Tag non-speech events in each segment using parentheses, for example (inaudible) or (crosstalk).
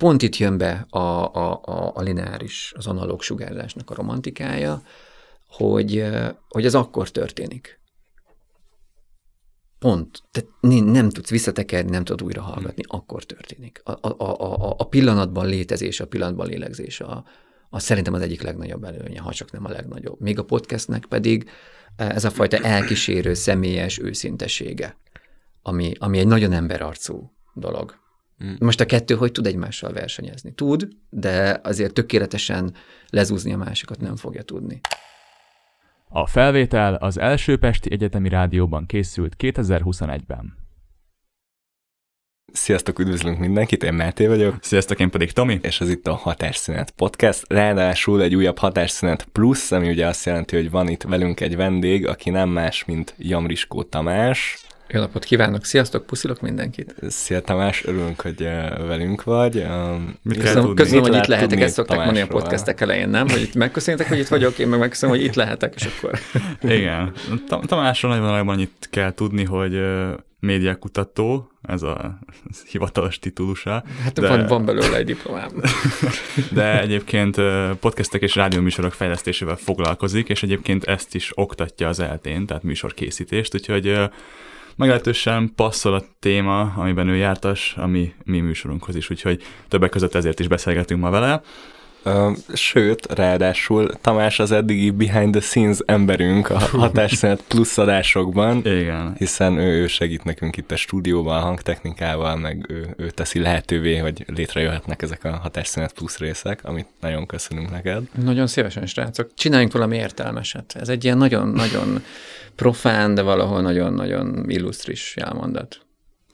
Pont itt jön be a, a, a, a lineáris, az analóg sugárzásnak a romantikája, hogy, hogy ez akkor történik. Pont. Tehát nem tudsz visszatekerni, nem tudod újra hallgatni, hmm. akkor történik. A, a, a, a pillanatban létezés, a pillanatban lélegzés a, a szerintem az egyik legnagyobb előnye, ha csak nem a legnagyobb. Még a podcastnek pedig ez a fajta elkísérő, személyes őszintesége, ami, ami egy nagyon emberarcú dolog. Mm. Most a kettő hogy tud egymással versenyezni? Tud, de azért tökéletesen lezúzni a másikat nem fogja tudni. A felvétel az első Pesti Egyetemi Rádióban készült 2021-ben. Sziasztok, üdvözlünk mindenkit, én Máté vagyok. Sziasztok, én pedig Tomi. És ez itt a Hatásszünet Podcast. Ráadásul egy újabb Hatásszünet Plus, ami ugye azt jelenti, hogy van itt velünk egy vendég, aki nem más, mint Jamriskó Tamás. Jó napot kívánok, sziasztok, puszilok mindenkit. Szia Tamás, örülünk, hogy velünk vagy. Mit köszönöm, köszönöm hogy itt lehetek, ezt szokták mondani a podcastek elején, nem? Hogy itt megköszönjétek, hogy itt vagyok, én meg megköszönöm, hogy itt lehetek, és akkor... (laughs) Igen. Tamásról nagyon annyit kell tudni, hogy médiakutató, ez a (laughs) hivatalos titulusa. Hát de... van, van belőle egy diplomám. (laughs) De egyébként podcastek és rádióműsorok fejlesztésével foglalkozik, és egyébként ezt is oktatja az eltén, tehát műsorkészítést, úgyhogy meglehetősen passzol a téma, amiben ő jártas, ami mi műsorunkhoz is, úgyhogy többek között ezért is beszélgetünk ma vele. Sőt, ráadásul Tamás az eddigi behind the scenes emberünk a hatásszünet plusz adásokban, Igen. hiszen ő, ő segít nekünk itt a stúdióban, a hangtechnikával, meg ő, ő teszi lehetővé, hogy létrejöhetnek ezek a hatásszünet plusz részek, amit nagyon köszönünk neked. Nagyon szívesen, srácok. Csináljunk valami értelmeset. Ez egy ilyen nagyon-nagyon profán, de valahol nagyon-nagyon illusztris jelmondat.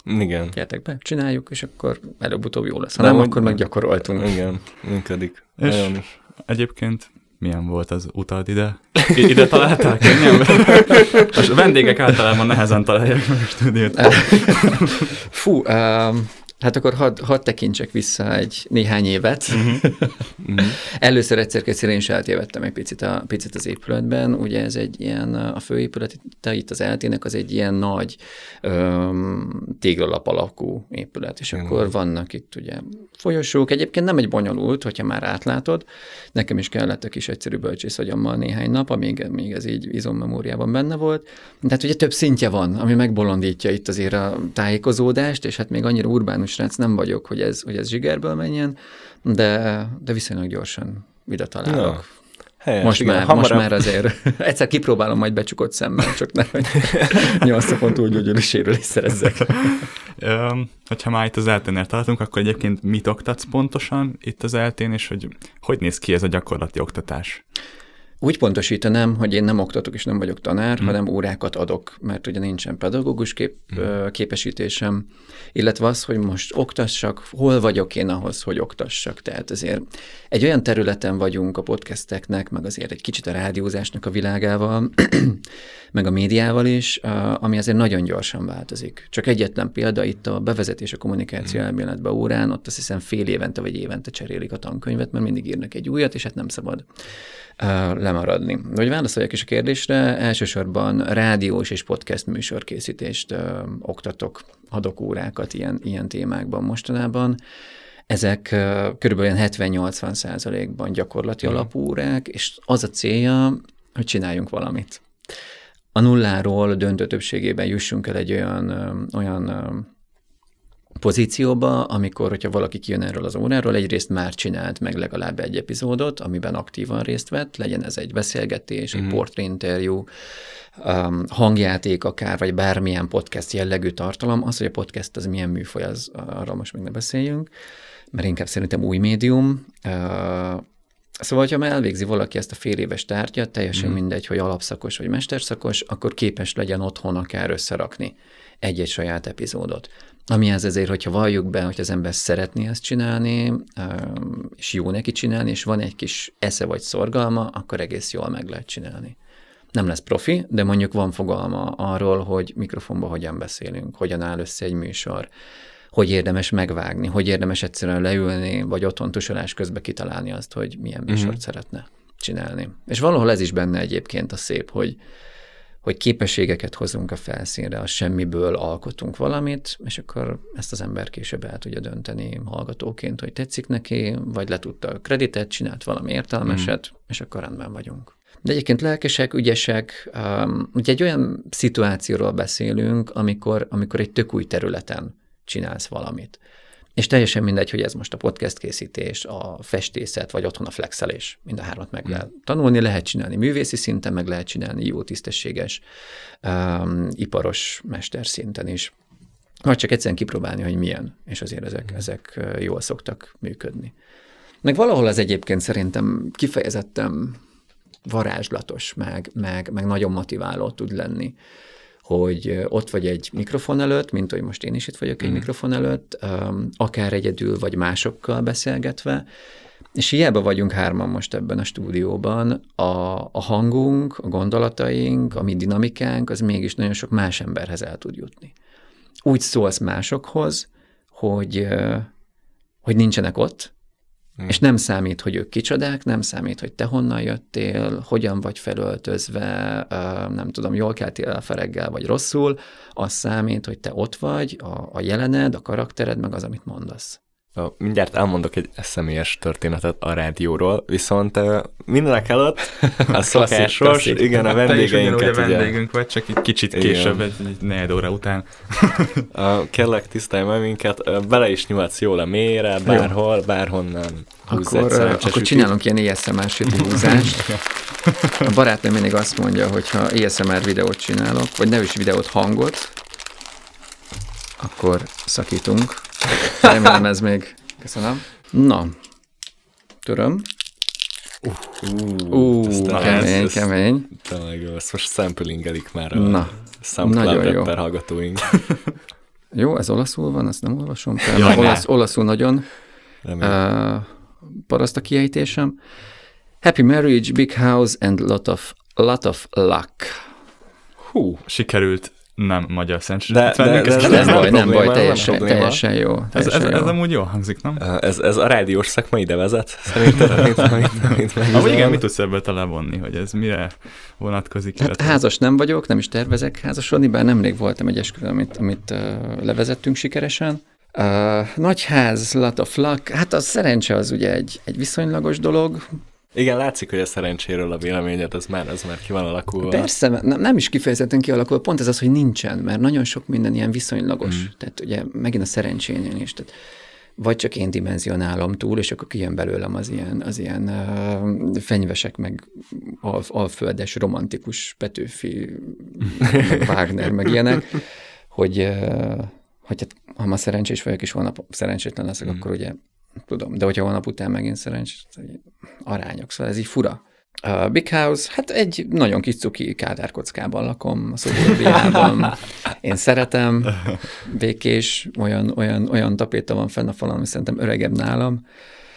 Igen. Gyertek be, csináljuk, és akkor előbb-utóbb jó lesz. Ha nem, nem akkor meg gyakoroltunk. Igen, működik. És Nagyon egyébként milyen volt az utad ide? (laughs) I- ide találták? Nem? A vendégek általában nehezen találják meg a stúdiót. Fú, um, Hát akkor hadd had tekintsek vissza egy néhány évet. Uh-huh. (laughs) Először egyszer kétszer én is eltévedtem egy picit, a, picit az épületben. Ugye ez egy ilyen, a főépület itt az eltének, az egy ilyen nagy öm, téglalap alakú épület, és akkor vannak itt ugye folyosók. Egyébként nem egy bonyolult, hogyha már átlátod. Nekem is kellett a kis egyszerű bölcsészhagyammal néhány nap, amíg még ez így izommemóriában benne volt. Tehát ugye több szintje van, ami megbolondítja itt azért a tájékozódást, és hát még annyira urbánus srác nem vagyok, hogy ez, hogy ez zsigerből menjen, de, de viszonylag gyorsan ide találok. Ja. Helyes, most, igen, már, hamarabb... most már azért (laughs) egyszer kipróbálom majd becsukott szemmel, csak ne, hogy (laughs) nyolc napon túl gyógyuló sérülés szerezzek. (laughs) Um, hogyha már itt az elténél tartunk, akkor egyébként mit oktatsz pontosan itt az eltén, és hogy hogy néz ki ez a gyakorlati oktatás? Úgy pontosítanám, hogy én nem oktatok és nem vagyok tanár, hmm. hanem órákat adok, mert ugye nincsen pedagógus kép, hmm. képesítésem, illetve az, hogy most oktassak, hol vagyok én ahhoz, hogy oktassak. Tehát azért egy olyan területen vagyunk a podcasteknek, meg azért egy kicsit a rádiózásnak a világával, (clears throat) meg a médiával is, ami azért nagyon gyorsan változik. Csak egyetlen példa, itt a bevezetés a kommunikáció hmm. elméletbe órán, ott azt hiszem fél évente vagy évente cserélik a tankönyvet, mert mindig írnak egy újat, és hát nem szabad lemaradni. Hogy válaszoljak is a kérdésre, elsősorban rádiós és podcast műsorkészítést ö, oktatok, adok órákat ilyen, ilyen témákban mostanában. Ezek ö, körülbelül 70-80 százalékban gyakorlati mm. alapú órák, és az a célja, hogy csináljunk valamit. A nulláról döntő többségében jussunk el egy olyan, ö, olyan pozícióba, amikor, hogyha valaki kijön erről az óráról, egyrészt már csinált meg legalább egy epizódot, amiben aktívan részt vett, legyen ez egy beszélgetés, mm-hmm. egy mhm. portréinterjú, um, hangjáték akár, vagy bármilyen podcast jellegű tartalom. Az, hogy a podcast az milyen műfaj, az, arról most még ne beszéljünk, mert inkább szerintem új médium. Uh, Szóval, ha már elvégzi valaki ezt a fél éves tárgyat, teljesen mm. mindegy, hogy alapszakos vagy mesterszakos, akkor képes legyen otthon akár összerakni egy-egy saját epizódot. Amihez ezért, hogyha valljuk be, hogy az ember szeretné ezt csinálni, és jó neki csinálni, és van egy kis esze vagy szorgalma, akkor egész jól meg lehet csinálni. Nem lesz profi, de mondjuk van fogalma arról, hogy mikrofonba hogyan beszélünk, hogyan áll össze egy műsor, hogy érdemes megvágni, hogy érdemes egyszerűen leülni, vagy otthon tusolás közben kitalálni azt, hogy milyen műsort uh-huh. szeretne csinálni. És valahol ez is benne egyébként a szép, hogy hogy képességeket hozunk a felszínre, a semmiből alkotunk valamit, és akkor ezt az ember később el tudja dönteni hallgatóként, hogy tetszik neki, vagy letudta a kreditet, csinált valami értelmeset, mm. és akkor rendben vagyunk. De egyébként lelkesek, ügyesek, um, ugye egy olyan szituációról beszélünk, amikor, amikor egy tök új területen csinálsz valamit. És teljesen mindegy, hogy ez most a podcast készítés, a festészet, vagy otthon a flexelés. Mind a hármat meg mm. lehet tanulni, lehet csinálni művészi szinten, meg lehet csinálni jó, tisztességes, um, iparos mester szinten is. Vagy csak egyszerűen kipróbálni, hogy milyen, és azért ezek, mm. ezek jól szoktak működni. Meg valahol az egyébként szerintem kifejezetten varázslatos, meg, meg, meg nagyon motiváló tud lenni hogy ott vagy egy mikrofon előtt, mint hogy most én is itt vagyok egy mm. mikrofon előtt, akár egyedül vagy másokkal beszélgetve, és hiába vagyunk hárman most ebben a stúdióban, a, a hangunk, a gondolataink, a mi dinamikánk, az mégis nagyon sok más emberhez el tud jutni. Úgy szólsz másokhoz, hogy, hogy nincsenek ott, Hmm. És nem számít, hogy ők kicsodák, nem számít, hogy te honnan jöttél, hogyan vagy felöltözve, nem tudom, jól keltél el fereggel, vagy rosszul, az számít, hogy te ott vagy, a, a jelened, a karaktered, meg az, amit mondasz. Mindjárt elmondok egy személyes történetet a rádióról, viszont mindenek előtt (laughs) a szokásos, igen, a vendégeinket. Te is a vendégünk vagy, csak egy kicsit később, egy, egy negyed óra után. (laughs) kérlek, tisztelj meg minket, bele is nyúlsz jól a mélyre, bárhol, bárhonnan. Akkor, akkor csinálunk ilyen ASMR húzást. (laughs) A barátnőm mindig azt mondja, hogy ha ASMR videót csinálok, vagy nem is videót, hangot, akkor szakítunk. Remélem ez még. Köszönöm. Na, töröm. Uh, uh, kemény, ez, kemény. Tényleg, ezt most samplingelik már a Na, SoundCloud jó. hallgatóink. (laughs) jó, ez olaszul van, ezt nem olvasom fel. (laughs) Jaj, olasz, olaszul nagyon uh, paraszt a kiejtésem. Happy marriage, big house and lot of, lot of luck. Hú, sikerült nem magyar szent de, de, de, de, ez nem, baj, nem baj, teljesen, nem teljesen jó. Teljesen ez, ez, jó. ez amúgy jól hangzik, nem? Ez, ez a rádiós szakma ide vezet, (laughs) szerintem, amit, amit, amit Amúgy igen, mit tudsz ebből talán hogy ez mire vonatkozik? Hát házas nem vagyok, nem is tervezek házasodni, bár nemrég voltam egy esküvő, amit, amit uh, levezettünk sikeresen. Uh, nagyház, lot of luck, hát a szerencse az ugye egy, egy viszonylagos dolog, igen, látszik, hogy a szerencséről a véleményed, az már, az már ki van alakulva. Persze, nem, nem is kifejezetten kialakul, pont ez az, hogy nincsen, mert nagyon sok minden ilyen viszonylagos. Mm. Tehát ugye megint a szerencsénél is. Tehát vagy csak én dimenzionálom túl, és akkor kijön belőlem az ilyen, az ilyen uh, fenyvesek, meg al, alföldes, romantikus Petőfi, meg (laughs) Wagner, meg ilyenek, hogy, uh, hogy hát, ha ma szerencsés vagyok, és holnap szerencsétlen leszek, mm. akkor ugye tudom, de hogyha holnap után megint szerencsés, arányok, szóval ez így fura. A Big House, hát egy nagyon kis cuki kádárkockában lakom a szobóriában. (laughs) Én szeretem, békés, olyan, olyan, olyan tapéta van fenn a falon, ami szerintem öregebb nálam,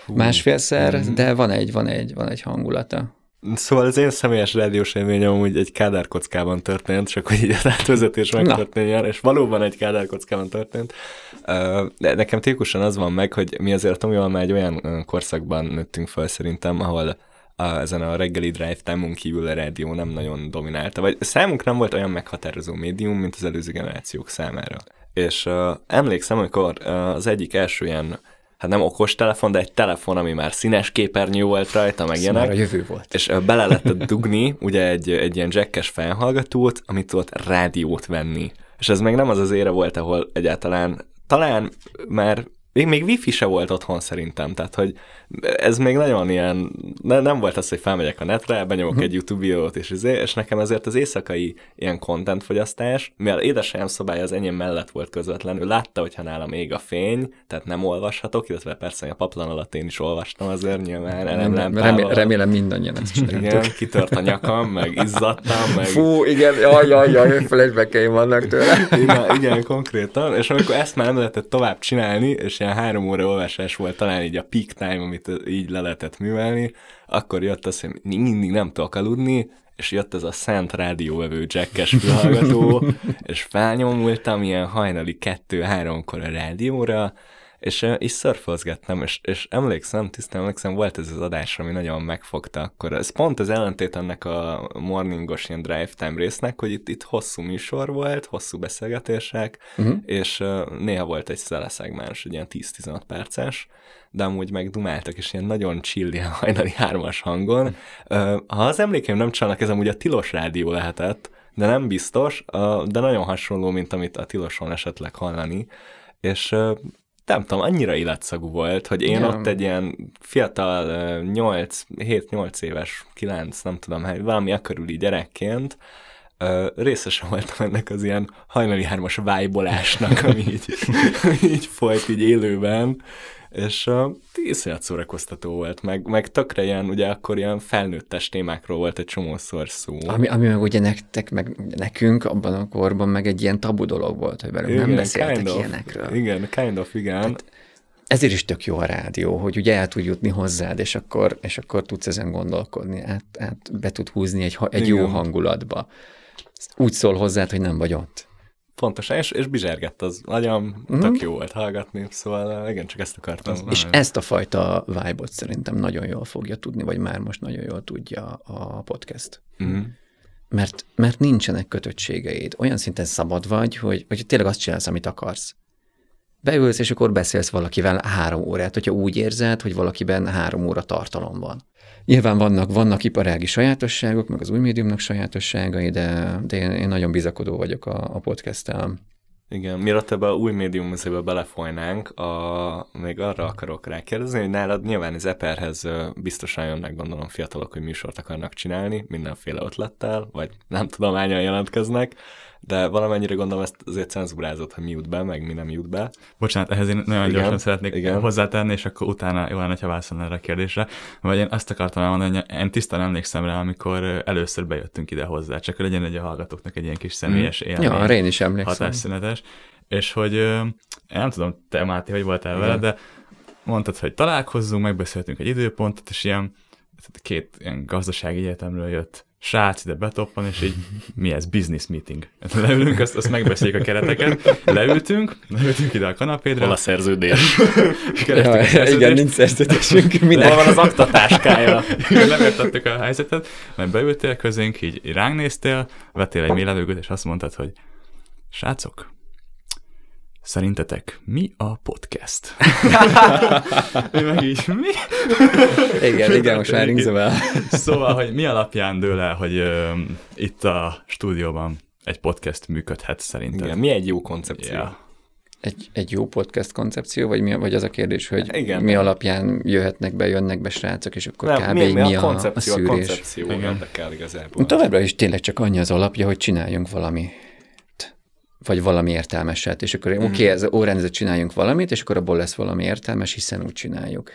Hú. másfélszer, mm. de van egy, van egy, van egy hangulata. Szóval az én személyes rádiós élményem úgy egy kádárkockában történt, csak hogy így az átvezetés megtörténjen, és valóban egy kádárkockában történt. De nekem tikusan az van meg, hogy mi azért Tomival már egy olyan korszakban nőttünk fel szerintem, ahol a, ezen a reggeli drive time kívül a rádió nem nagyon dominálta, vagy számunk nem volt olyan meghatározó médium, mint az előző generációk számára. És uh, emlékszem, amikor uh, az egyik első ilyen hát nem okos telefon, de egy telefon, ami már színes képernyő volt rajta, meg ilyenek. a jövő volt. És bele lehetett dugni ugye egy, egy ilyen jackes felhallgatót, amit tudott rádiót venni. És ez még nem az az ére volt, ahol egyáltalán talán már még, még wifi se volt otthon szerintem, tehát hogy ez még nagyon ilyen, ne, nem volt az, hogy felmegyek a netre, benyomok uh-huh. egy YouTube videót, és, izé, és nekem ezért az éjszakai ilyen content fogyasztás, mivel édesanyám szobája az enyém mellett volt közvetlenül, látta, hogyha nálam ég a fény, tehát nem olvashatok, illetve persze a paplan alatt én is olvastam azért nyilván, nem, remélem, remélem mindannyian ezt (laughs) csináltuk. Igen, kitört a nyakam, meg izzadtam, meg... Fú, igen, jaj, jaj, jaj, flashbackeim vannak tőle. Igen, igen, konkrétan, és amikor ezt már nem lehetett tovább csinálni, és ilyen három óra olvasás volt talán így a peak time, amit így le lehetett művelni, akkor jött az, hogy mindig nem tudok aludni, és jött ez a szent rádióvevő jackes fülhallgató, (laughs) és felnyomultam ilyen hajnali kettő-háromkor a rádióra, és is szörfözgettem, és, és emlékszem, tisztán emlékszem, volt ez az adás, ami nagyon megfogta akkor. Ez pont az ellentét ennek a morningos ilyen drive time résznek, hogy itt, itt hosszú műsor volt, hosszú beszélgetések, uh-huh. és néha volt egy szeleszegmens, egy ilyen 10-15 perces, de amúgy meg dumáltak, és ilyen nagyon chill, ilyen hajnali hármas hangon. Ha az emlékeim nem csalnak, ez amúgy a Tilos rádió lehetett, de nem biztos, de nagyon hasonló, mint amit a Tiloson esetleg hallani, és nem tudom, annyira illatszagú volt, hogy én ja. ott egy ilyen fiatal 8, 7-8 éves, 9, nem tudom, valami akörüli gyerekként részesen voltam ennek az ilyen hajnali hármas vájbolásnak, ami így, (laughs) így folyt így élőben, és uh, iszonyat szórakoztató volt, meg, meg tökre ilyen, ugye akkor ilyen felnőttes témákról volt egy csomószor szó. Ami, ami meg ugye nektek, meg nekünk abban a korban meg egy ilyen tabu dolog volt, hogy velünk igen, nem beszéltek kind of, ilyenekről. Igen, kind of, igen. Tehát ezért is tök jó a rádió, hogy ugye el tud jutni hozzád, és akkor, és akkor tudsz ezen gondolkodni, át, át be tud húzni egy, egy jó hangulatba. Úgy szól hozzád, hogy nem vagy ott. Pontosan, és, és bizsergett az agyam, mm. tök jó volt hallgatni, szóval igen, csak ezt akartam. Az és ezt a fajta vibe szerintem nagyon jól fogja tudni, vagy már most nagyon jól tudja a podcast. Mm. Mert, mert nincsenek kötöttségeid. Olyan szinten szabad vagy, hogy, hogy tényleg azt csinálsz, amit akarsz. Beülsz, és akkor beszélsz valakivel három órát, hogyha úgy érzed, hogy valakiben három óra tartalom van. Nyilván vannak, vannak iparági sajátosságok, meg az új médiumnak sajátosságai, de, de én, én nagyon bizakodó vagyok a, a podcast-tel. Igen, mielőtt ebbe a új médium belefolynánk, a, még arra akarok rákérdezni, hogy nálad nyilván az Eperhez biztosan jönnek, gondolom fiatalok, hogy műsort akarnak csinálni, mindenféle ötlettel, vagy nem tudom, hányan jelentkeznek de valamennyire gondolom ezt azért cenzúrázott, hogy mi jut be, meg mi nem jut be. Bocsánat, ehhez én nagyon igen, gyorsan szeretnék igen. hozzátenni, és akkor utána jó lenne, ha válaszolna erre a kérdésre. Vagy én azt akartam elmondani, hogy én tisztán emlékszem rá, amikor először bejöttünk ide hozzá, csak legyen egy a hallgatóknak egy ilyen kis személyes mm. élmény. Ja, én is emlékszem. Hatásszünetes. És hogy nem tudom, te Máté, hogy voltál vele, de mondtad, hogy találkozzunk, megbeszéltünk egy időpontot, és ilyen két ilyen gazdasági egyetemről jött srác ide betoppan, és így mi ez, business meeting. Leülünk, azt, azt megbeszéljük a kereteket, leültünk, leültünk ide a kanapédre. Hol a szerződés? (laughs) ja, a szerződést. Igen, nincs szerződésünk. Minek? Hol van az aktatáskája? nem értettük a helyzetet, mert beültél közénk, így ránk néztél, vettél egy mélelőgöt, és azt mondtad, hogy srácok, Szerintetek mi a podcast? meg így, mi? igen, igen, most már ringzom Szóval, hogy mi alapján dől el, hogy uh, itt a stúdióban egy podcast működhet szerinted? Igen, mi egy jó koncepció? Ja. Egy, egy jó podcast koncepció, vagy, mi, vagy az a kérdés, hogy igen, mi alapján jöhetnek be, jönnek be srácok, és akkor Nem, kb. mi, mi, mi a, koncepció, a szűrés? A koncepció érdekel igazából. Továbbra is tényleg csak annyi az alapja, hogy csináljunk valami vagy valami értelmeset, és akkor mm. oké, okay, ez órendezet csináljunk valamit, és akkor abból lesz valami értelmes, hiszen úgy csináljuk.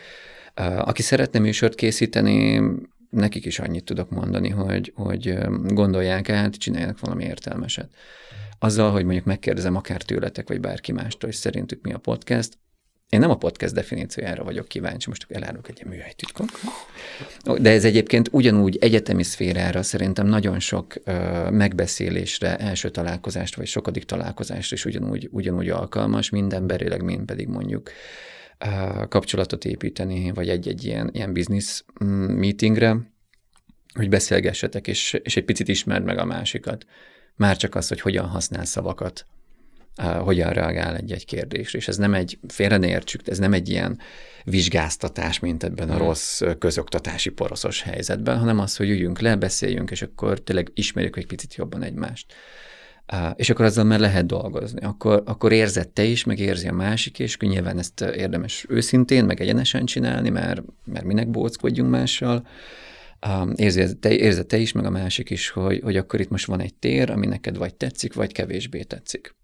Aki szeretne műsort készíteni, nekik is annyit tudok mondani, hogy, hogy gondolják át, csinálják valami értelmeset. Azzal, hogy mondjuk megkérdezem akár tőletek, vagy bárki mástól, hogy szerintük mi a podcast, én nem a podcast definíciójára vagyok kíváncsi, most elárulok egy ilyen műhelytitkot. De ez egyébként ugyanúgy egyetemi szférára szerintem nagyon sok uh, megbeszélésre, első találkozást, vagy sokadik találkozást is ugyanúgy, ugyanúgy alkalmas, mind emberileg, mind pedig mondjuk uh, kapcsolatot építeni, vagy egy-egy ilyen, ilyen business mm, meetingre, hogy beszélgessetek, és, és egy picit ismerd meg a másikat. Már csak az, hogy hogyan használ szavakat, hogyan reagál egy-egy kérdésre. És ez nem egy, félre ne értsük, ez nem egy ilyen vizsgáztatás, mint ebben a rossz közoktatási poroszos helyzetben, hanem az, hogy üljünk le, beszéljünk, és akkor tényleg ismerjük egy picit jobban egymást. És akkor azzal már lehet dolgozni. Akkor, akkor érzed te is, meg érzi a másik, és akkor nyilván ezt érdemes őszintén, meg egyenesen csinálni, mert, mert minek bóckodjunk mással. Érzed te, érzed te is, meg a másik is, hogy, hogy akkor itt most van egy tér, ami neked vagy tetszik, vagy kevésbé tetszik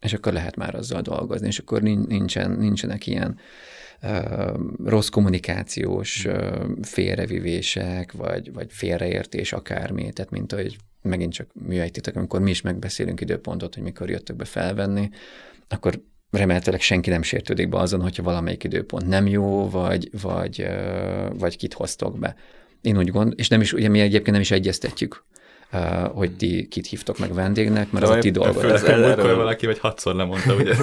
és akkor lehet már azzal dolgozni, és akkor nincsen, nincsenek ilyen uh, rossz kommunikációs uh, félrevivések, vagy, vagy félreértés akármi, tehát mint hogy megint csak műhelytitek, amikor mi is megbeszélünk időpontot, hogy mikor jöttök be felvenni, akkor remélhetőleg senki nem sértődik be azon, hogyha valamelyik időpont nem jó, vagy, vagy, vagy kit hoztok be. Én úgy gondolom, és nem is, ugye mi egyébként nem is egyeztetjük hogy ti kit hívtok meg vendégnek, mert az a ti dolgod. Főleg, hogy múltkor valaki vagy hatszor lemondta, ugye?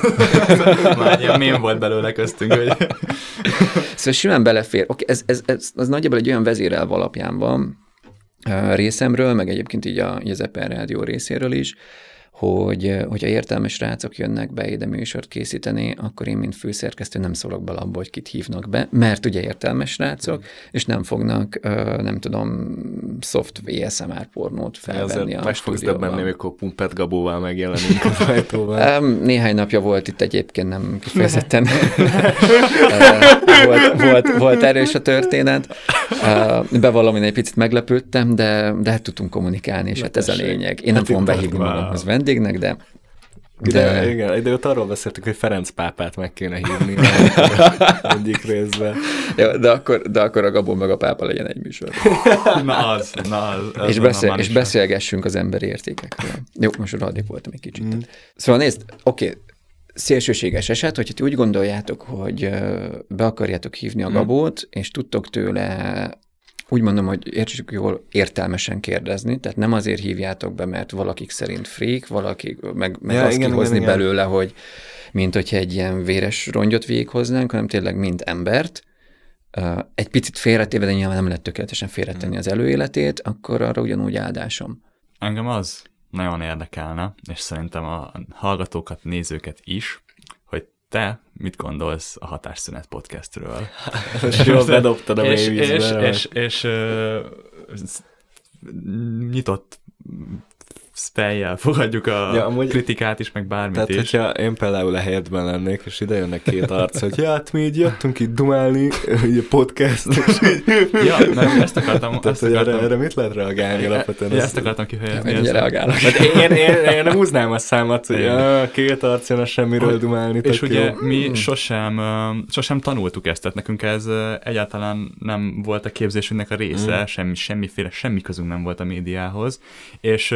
(laughs) Már ilyen mém volt belőle köztünk, hogy... Szóval simán belefér. Oké, ez, ez, ez, ez nagyjából egy olyan vezérelv alapján van részemről, meg egyébként így, a, így az Eper Rádió részéről is, hogy hogyha értelmes rácok jönnek be ide műsort készíteni, akkor én, mint főszerkesztő nem szólok bele abba, hogy kit hívnak be, mert ugye értelmes rácok, és nem fognak, nem tudom, soft ASMR pornót felvenni a meg fogsz döbbenni, amikor Pumpet Gabóval megjelenünk a sajtóban. (laughs) Néhány napja volt itt egyébként, nem kifejezetten (laughs) volt, volt, volt erős a történet. Bevallom, én egy picit meglepődtem, de, de hát tudtunk kommunikálni, és hát ez a lényeg. Én nem hát fogom behívni magamhoz vendégnek, de de... de igen, de ott arról beszéltük, hogy Ferenc pápát meg kéne hívni (laughs) egyik részben. Ja, de, akkor, de akkor a Gabon meg a pápa legyen egy műsor. na az, na az. És, beszél, és beszélgessünk az emberi értékekről. Jó, most radék voltam egy kicsit. Mm. Szóval nézd, oké, okay, szélsőséges eset, hogyha ti úgy gondoljátok, hogy be akarjátok hívni a mm. Gabót, és tudtok tőle úgy mondom, hogy értsük jól értelmesen kérdezni, tehát nem azért hívjátok be, mert valakik szerint freak, valaki meg, meg ja, azt igen, kihozni igen, belőle, igen. hogy mint hogyha egy ilyen véres rongyot végighoznánk, hanem tényleg mind embert, egy picit félretéve, de nyilván nem lehet tökéletesen félretenni hmm. az előéletét, akkor arra ugyanúgy áldásom. Engem az nagyon érdekelne, és szerintem a hallgatókat, nézőket is, te mit gondolsz a Hatásszünet podcastről? És jól bedobtad a és, és, és, és, és nyitott fejjel fogadjuk a ja, amúgy, kritikát is, meg bármit tehát, is. hogyha én például a helyetben lennék, és ide jönnek két arc, hogy ja, hát mi így jöttünk itt dumálni, így a podcast, és így... Ja, nem, ezt akartam... Tehát, ezt hogy akartam, erre, erre mit lehet reagálni alapvetően? Ja, ezt akartam kifejezni. Ja, reagálok. Hát én, én, én, én, nem húznám a számat, hogy ja, két arc jön a semmiről dumálni. És ugye jó. mi sosem, sosem tanultuk ezt, tehát nekünk ez egyáltalán nem volt a képzésünknek a része, mm. semmi, semmiféle, semmi közünk nem volt a médiához, és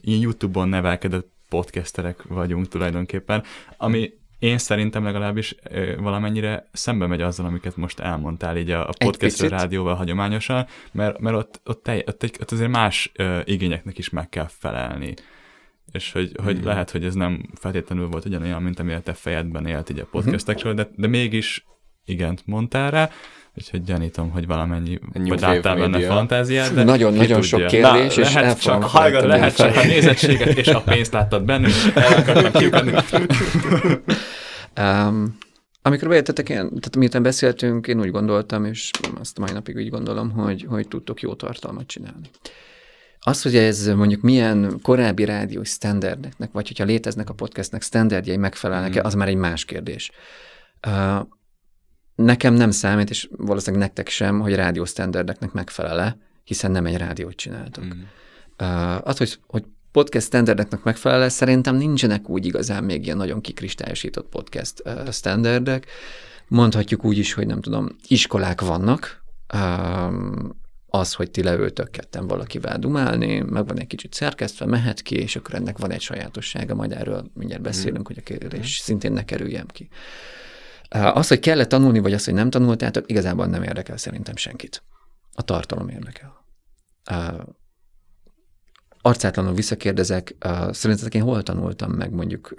ilyen YouTube-on nevelkedett podcasterek vagyunk tulajdonképpen, ami én szerintem legalábbis valamennyire szembe megy azzal, amiket most elmondtál így a, a podcast rádióval hagyományosan, mert, mert ott, ott, tej, ott, egy, ott azért más uh, igényeknek is meg kell felelni. És hogy, hogy hmm. lehet, hogy ez nem feltétlenül volt ugyanolyan, mint amire te fejedben élt így a podcastekről, de, de mégis igent mondtál rá, Úgyhogy gyanítom, hogy valamennyi, vagy láttál benne fantáziát. De Nagyon-nagyon sok kérdés, Na, és lehet csak, hallgat, lehet csak a nézettséget és a pénzt láttad bennünk, el um, (laughs) amikor bejöttetek, én, tehát miután beszéltünk, én úgy gondoltam, és azt mai napig úgy gondolom, hogy, hogy tudtok jó tartalmat csinálni. Az, hogy ez mondjuk milyen korábbi rádiós standardeknek, vagy hogyha léteznek a podcastnek standardjai megfelelnek-e, mm. az már egy más kérdés. Uh, Nekem nem számít, és valószínűleg nektek sem, hogy rádiósztenderdeknek megfelele, hiszen nem egy rádiót csináltok. Mm. Uh, az, hogy, hogy podcast standardeknek megfelele, szerintem nincsenek úgy igazán még ilyen nagyon kikristályosított podcast uh, standardek. Mondhatjuk úgy is, hogy nem tudom, iskolák vannak, um, az, hogy ti leültök ketten valakivel dumálni, meg van egy kicsit szerkesztve, mehet ki, és akkor ennek van egy sajátossága, majd erről mindjárt beszélünk, mm. hogy a kérdés mm. szintén ne kerüljem ki. Az, hogy kell-e tanulni, vagy az, hogy nem tanultátok, igazából nem érdekel szerintem senkit. A tartalom érdekel. Arcátlanul visszakérdezek, szerintetek én hol tanultam meg mondjuk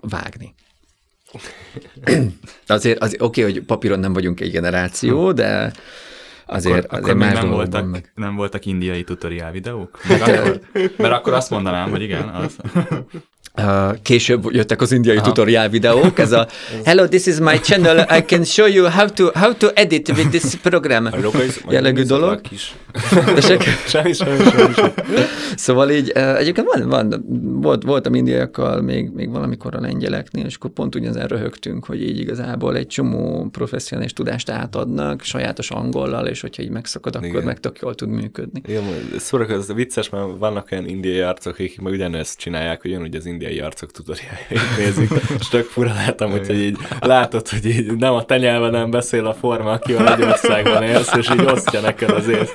vágni? (coughs) azért, azért oké, okay, hogy papíron nem vagyunk egy generáció, de azért, akkor, azért akkor más nem voltak, meg. nem voltak indiai tutoriál videók? Mert akkor, (laughs) mert akkor azt mondanám, hogy igen. Az. (laughs) Később jöttek az indiai Aha. tutorial videók, ez a (laughs) Hello, this is my channel, I can show you how to, how to edit with this program (laughs) jellegű dolog. (laughs) semmi, semmi, semmi, Szóval így, egyébként van, van, volt, voltam indiaiakkal még, még valamikor a lengyeleknél, és akkor pont ugyanezen röhögtünk, hogy így igazából egy csomó professzionális tudást átadnak, sajátos angollal, és hogyha így megszakad, akkor Igen. meg tök jól tud működni. Igen, szórakozó, vicces, mert vannak olyan indiai arcok, akik meg ugyanezt csinálják, hogy ugyanúgy az indiai indiai arcok tutoriájait nézik, és tök fura látom, hogy így látod, hogy így nem a te nem beszél a forma, aki a Magyarországban élsz, és így osztja neked azért.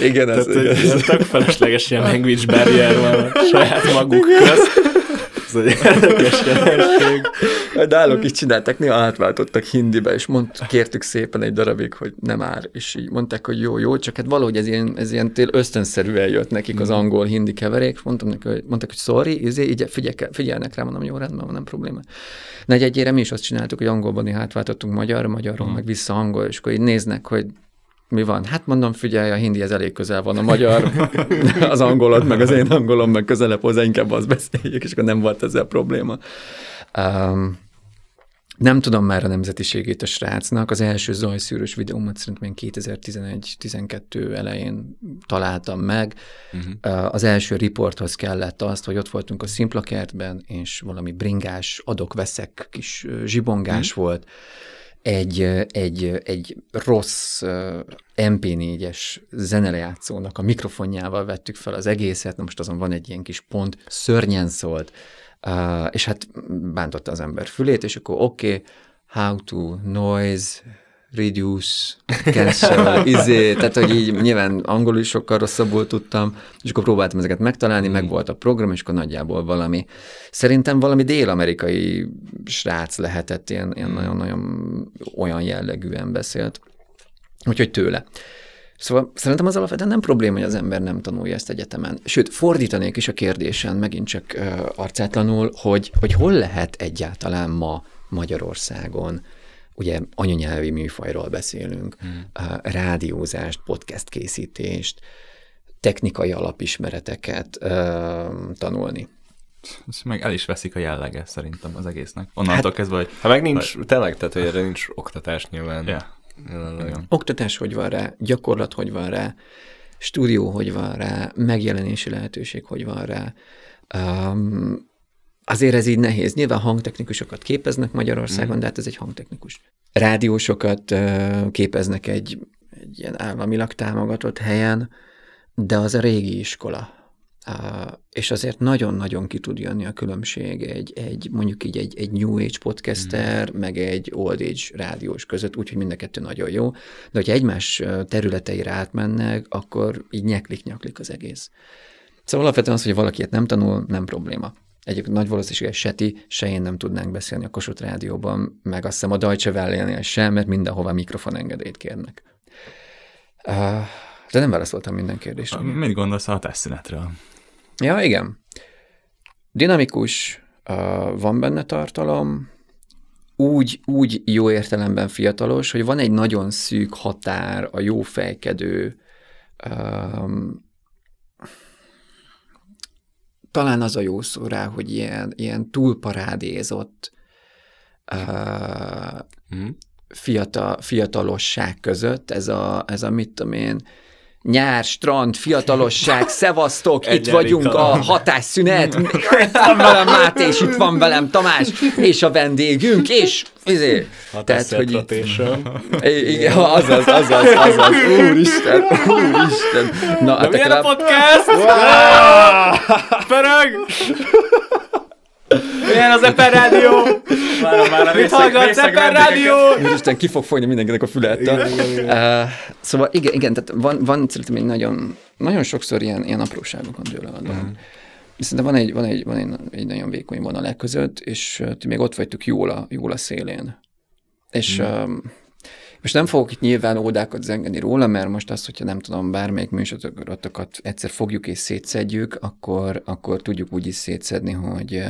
Igen, ez, Tehát, igen. Ez tök felesleges ilyen language barrier van a saját maguk közt. Ez egy (laughs) érdekes jelenség. Náluk is csináltak, néha átváltottak hindibe, és mond, kértük szépen egy darabig, hogy nem ár, és így mondták, hogy jó, jó, csak hát valahogy ez ilyen, ez ilyen tél ösztönszerűen jött nekik az angol-hindi keverék, mondtam neki, hogy, mondták, hogy sorry, izé, így figyel, figyelnek rá, mondom, jó, rendben van, nem probléma. Negyedjére mi is azt csináltuk, hogy angolban átváltottunk magyarra, magyarról, hmm. meg vissza angol, és akkor így néznek, hogy mi van? Hát mondom, figyelj, a hindi ez elég közel van, a magyar, (laughs) az angolod, meg az én angolom, meg közelebb hozzá, inkább az beszéljük, és akkor nem volt ezzel probléma. Um, nem tudom már a nemzetiségét a srácnak. Az első zajszűrös videómat szerintem 2011-12 elején találtam meg. Uh-huh. Az első riporthoz kellett azt, hogy ott voltunk a Szimplakertben, és valami bringás, adok-veszek kis zsibongás uh-huh. volt egy, egy, egy rossz MP4-es zenelejátszónak a mikrofonjával vettük fel az egészet, na most azon van egy ilyen kis pont, szörnyen szólt, és hát bántotta az ember fülét, és akkor oké, okay, how to noise, reduce, cancel, (laughs) izé, tehát hogy így nyilván angolul is sokkal rosszabbul tudtam, és akkor próbáltam ezeket megtalálni, mm. meg volt a program, és akkor nagyjából valami, szerintem valami dél-amerikai srác lehetett, ilyen, ilyen nagyon-nagyon olyan jellegűen beszélt, úgyhogy tőle. Szóval szerintem az alapvetően nem probléma, hogy az ember nem tanulja ezt egyetemen. Sőt, fordítanék is a kérdésen, megint csak uh, arcátlanul, hogy, hogy hol lehet egyáltalán ma Magyarországon ugye anyanyelvi műfajról beszélünk, hmm. rádiózást, podcast készítést, technikai alapismereteket uh, tanulni. És meg el is veszik a jellege szerintem az egésznek. Onnantól hát, kezdve, hogy... Ha meg nincs, vagy... tényleg, tehát hogy erre nincs oktatás nyilván. Yeah. Oktatás hogy van rá, gyakorlat hogy van rá, stúdió hogy van rá, megjelenési lehetőség hogy van rá. Um, Azért ez így nehéz. Nyilván hangtechnikusokat képeznek Magyarországon, mm. de hát ez egy hangtechnikus. Rádiósokat képeznek egy, egy ilyen államilag támogatott helyen, de az a régi iskola. És azért nagyon-nagyon ki tud jönni a különbség egy, egy mondjuk így egy, egy New Age podcaster, mm. meg egy Old Age rádiós között, úgyhogy mind a kettő nagyon jó. De hogyha egymás területeire átmennek, akkor így nyeklik-nyaklik az egész. Szóval alapvetően az, hogy valaki nem tanul, nem probléma. Egyébként nagy valószínűséggel Seti, se én nem tudnánk beszélni a Kossuth Rádióban, meg azt hiszem a Deutsche Welle-nél sem, mert mindenhova mikrofon engedélyt kérnek. De nem válaszoltam minden kérdésre. Mit gondolsz a hatásszünetről? Ja, igen. Dinamikus, van benne tartalom, úgy, úgy jó értelemben fiatalos, hogy van egy nagyon szűk határ a jó fejkedő, um, talán az a jó szó rá, hogy ilyen, ilyen túlparádézott uh, hmm. fiatal, fiatalosság között, ez a, ez a mit tudom én, nyár, strand, fiatalosság, szevasztok, itt vagyunk a hatásszünet, itt van velem Máté, és itt van velem Tamás, és a vendégünk, és izé. Tehát, hogy itt, igen, azaz, azaz, azaz, úristen, úristen. Na, hát milyen a podcast? Pörög! Milyen az Eper Rádió? Várom már a Mit hallgatsz Eper Rádió? Isten, ki fog folyni mindenkinek a fület. Uh, szóval igen, igen, tehát van, van szerintem egy nagyon, nagyon sokszor ilyen, ilyen apróságokon dőle a dolog. Mm. Szerintem van egy, van egy, van egy, egy nagyon vékony vonal e között, és uh, ti még ott vagytok jól a, jól a szélén. És mm. um, most nem fogok itt nyilván ódákat zengeni róla, mert most azt, hogyha nem tudom, bármelyik műsorokat egyszer fogjuk és szétszedjük, akkor, akkor tudjuk úgy is szétszedni, hogy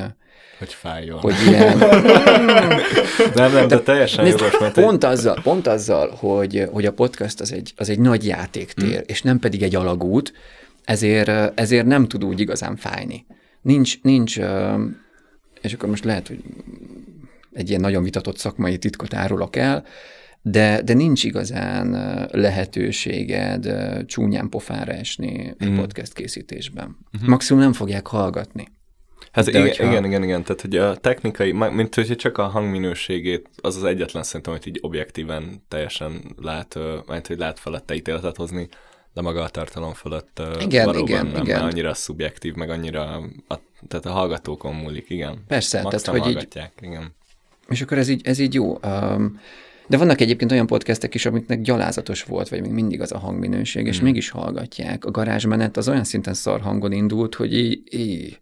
hogy fájjon. Hogy ilyen... (laughs) nem, nem, de, de teljesen nézd, jogos, mert pont, egy... azzal, pont azzal, hogy, hogy a podcast az egy, az egy nagy játéktér, hmm. és nem pedig egy alagút, ezért, ezért nem tud úgy igazán fájni. Nincs, nincs, és akkor most lehet, hogy egy ilyen nagyon vitatott szakmai titkot árulok el, de, de nincs igazán lehetőséged csúnyán pofára esni egy mm. podcast készítésben. Mm-hmm. Maximum nem fogják hallgatni. Hát igen, hogyha... igen, igen, igen, tehát hogy a technikai, mint hogy csak a hangminőségét, az az egyetlen szerintem, hogy így objektíven teljesen lát, mert hogy lát felette ítéletet hozni, de maga a tartalom fölött igen, valóban igen, nem igen. annyira szubjektív, meg annyira, a, tehát a hallgatókon múlik, igen. Persze, Max tehát hogy így, igen. És akkor ez így, ez így jó. Um, De vannak egyébként olyan podcastek is, amiknek gyalázatos volt, vagy még mindig az a hangminőség, és mm. mégis hallgatják. A garázsmenet az olyan szinten szar hangon indult, hogy így, így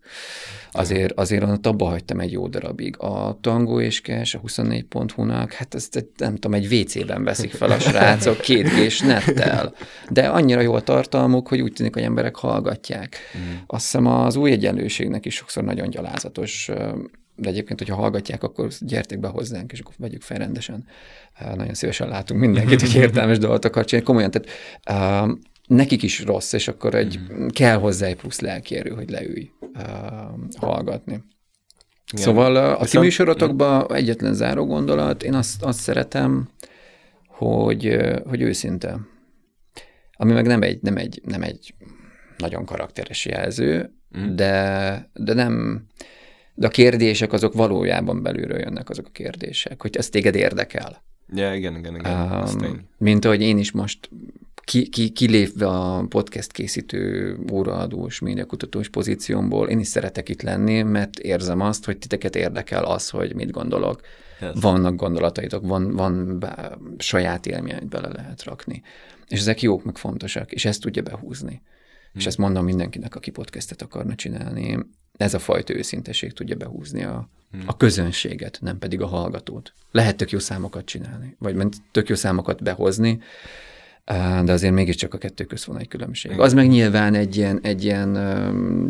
azért, azért ott abba hagytam egy jó darabig. A Tango és Cash, a 24.hu-nak, hát ezt nem tudom, egy WC-ben veszik fel a srácok, két és nettel. De annyira jó a tartalmuk, hogy úgy tűnik, hogy emberek hallgatják. Mm. Azt hiszem az új egyenlőségnek is sokszor nagyon gyalázatos de egyébként, hogyha hallgatják, akkor gyertek be hozzánk, és akkor vegyük fel rendesen. Nagyon szívesen látunk mindenkit, hogy értelmes dolgot akar csinálni. Komolyan, tehát nekik is rossz, és akkor egy, mm. kell hozzá egy plusz lelkérő, hogy leülj hallgatni. Igen. Szóval a Viszont... ti műsorotokban egyetlen záró gondolat, én azt, azt szeretem, hogy, hogy őszinte. Ami meg nem egy, nem egy, nem egy nagyon karakteres jelző, mm. de, de nem, de a kérdések azok valójában belülről jönnek azok a kérdések, hogy ez téged érdekel. Ja, igen, igen, igen. Um, mint ahogy én is most ki, ki, kilépve a podcast készítő, óraadós, médiakutatós pozíciómból, én is szeretek itt lenni, mert érzem azt, hogy titeket érdekel az, hogy mit gondolok. Yes. Vannak gondolataitok, van, van be, saját élményt bele lehet rakni. És ezek jók, meg fontosak, és ezt tudja behúzni. Hmm. És ezt mondom mindenkinek, aki podcastet akarna csinálni. Ez a fajta őszinteség tudja behúzni a, hmm. a közönséget, nem pedig a hallgatót. Lehet tök jó számokat csinálni, vagy tök jó számokat behozni, de azért mégiscsak a kettő köz van egy különbség. Az meg nyilván egy ilyen, egy ilyen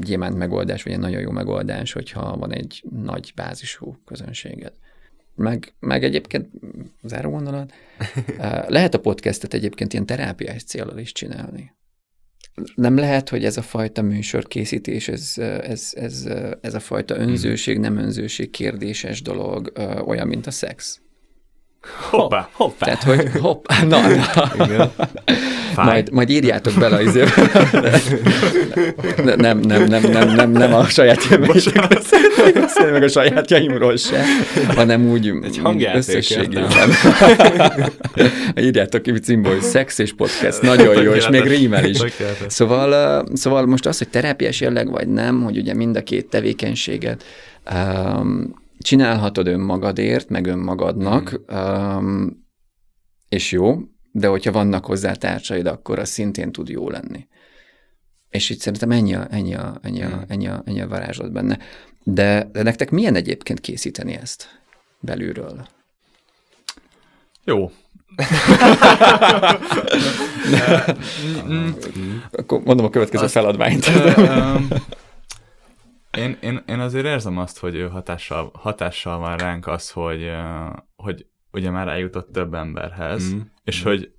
gyémánt megoldás, vagy egy nagyon jó megoldás, hogyha van egy nagy bázisú közönséged. Meg, meg egyébként, záró gondolat, (laughs) lehet a podcastet egyébként ilyen terápiás célral is csinálni. Nem lehet, hogy ez a fajta műsorkészítés, ez, ez, ez, ez a fajta önzőség, nem önzőség kérdéses dolog olyan, mint a szex Hoppá, hoppá. Tehát, hogy hoppá, na, na. Igen. (laughs) Majd, majd írjátok bele az nem, nem, nem, nem, nem, nem a saját élményekről beszélni, meg a sajátjaimról se, hanem úgy Egy összességében. (laughs) írjátok ki címból, hogy szex és podcast, nagyon jó, és még rímel is. Szóval, szóval most az, hogy terápiás jelleg vagy nem, hogy ugye mind a két tevékenységet um, csinálhatod önmagadért, meg önmagadnak, um, és jó, de hogyha vannak hozzá társaid, akkor az szintén tud jó lenni. És itt szerintem ennyi a, ennyi a, ennyi a, mm. ennyi a, ennyi a varázslat benne. De, de nektek milyen egyébként készíteni ezt belülről? Jó. (laughs) (laughs) Akkor mondom a következő Azt, feladványt. Én, én, én azért érzem azt, hogy ő hatással, hatással van ránk az, hogy, hogy ugye már eljutott több emberhez, mm. és mm. hogy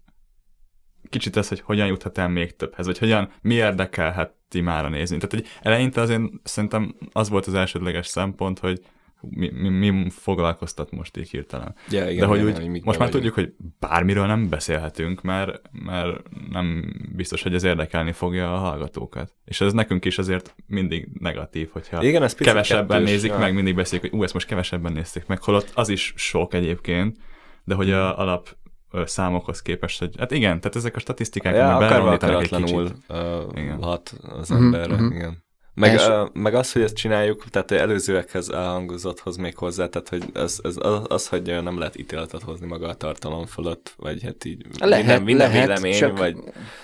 kicsit ez, hogy hogyan juthat el még többhez, vagy hogyan, mi érdekelheti már a nézni. Tehát, hogy eleinte azért szerintem az volt az elsődleges szempont, hogy mi, mi, mi foglalkoztat most így hirtelen. Ja, igen, De hogy igen, úgy, most már tudjuk, hogy bármiről nem beszélhetünk, mert, mert nem biztos, hogy ez érdekelni fogja a hallgatókat. És ez nekünk is azért mindig negatív, hogyha igen, ez kevesebben kettős, nézik ja. meg, mindig beszélik, hogy ú, ezt most kevesebben nézték meg, holott az is sok egyébként, de hogy a hmm. alap számokhoz képest, hogy hát igen, tehát ezek a statisztikák, ja, akarva akaratlanul uh, hat az mhm, emberre, mm-hmm. igen. Meg, És... uh, meg az, hogy ezt csináljuk, tehát előzőekhez elhangozotthoz még hozzá, tehát hogy az, az, az, az, hogy nem lehet ítéletet hozni maga a tartalom fölött, vagy hát így lehet, minden, minden lehet, vélemény, csak... vagy...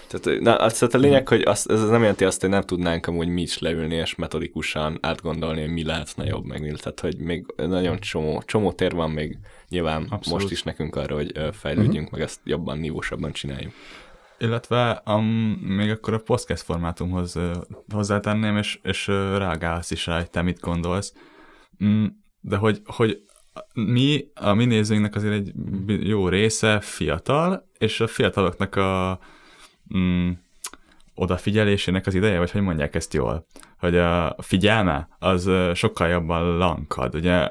Tehát, na, az, tehát a lényeg, hogy az, ez nem jelenti azt, hogy nem tudnánk amúgy mi is leülni és metodikusan átgondolni, hogy mi lehetne jobb meg, tehát hogy még nagyon csomó, csomó tér van még nyilván Abszolút. most is nekünk arra, hogy fejlődjünk, uh-huh. meg ezt jobban, nívósabban csináljuk. Illetve um, még akkor a podcast formátumhoz uh, hozzátenném, és, és uh, reagálsz is rá, hogy te mit gondolsz. Mm, de hogy, hogy mi, a mi nézőinknek azért egy jó része fiatal, és a fiataloknak a mm, odafigyelésének az ideje, vagy hogy mondják ezt jól? hogy a figyelme az sokkal jobban lankad. Ugye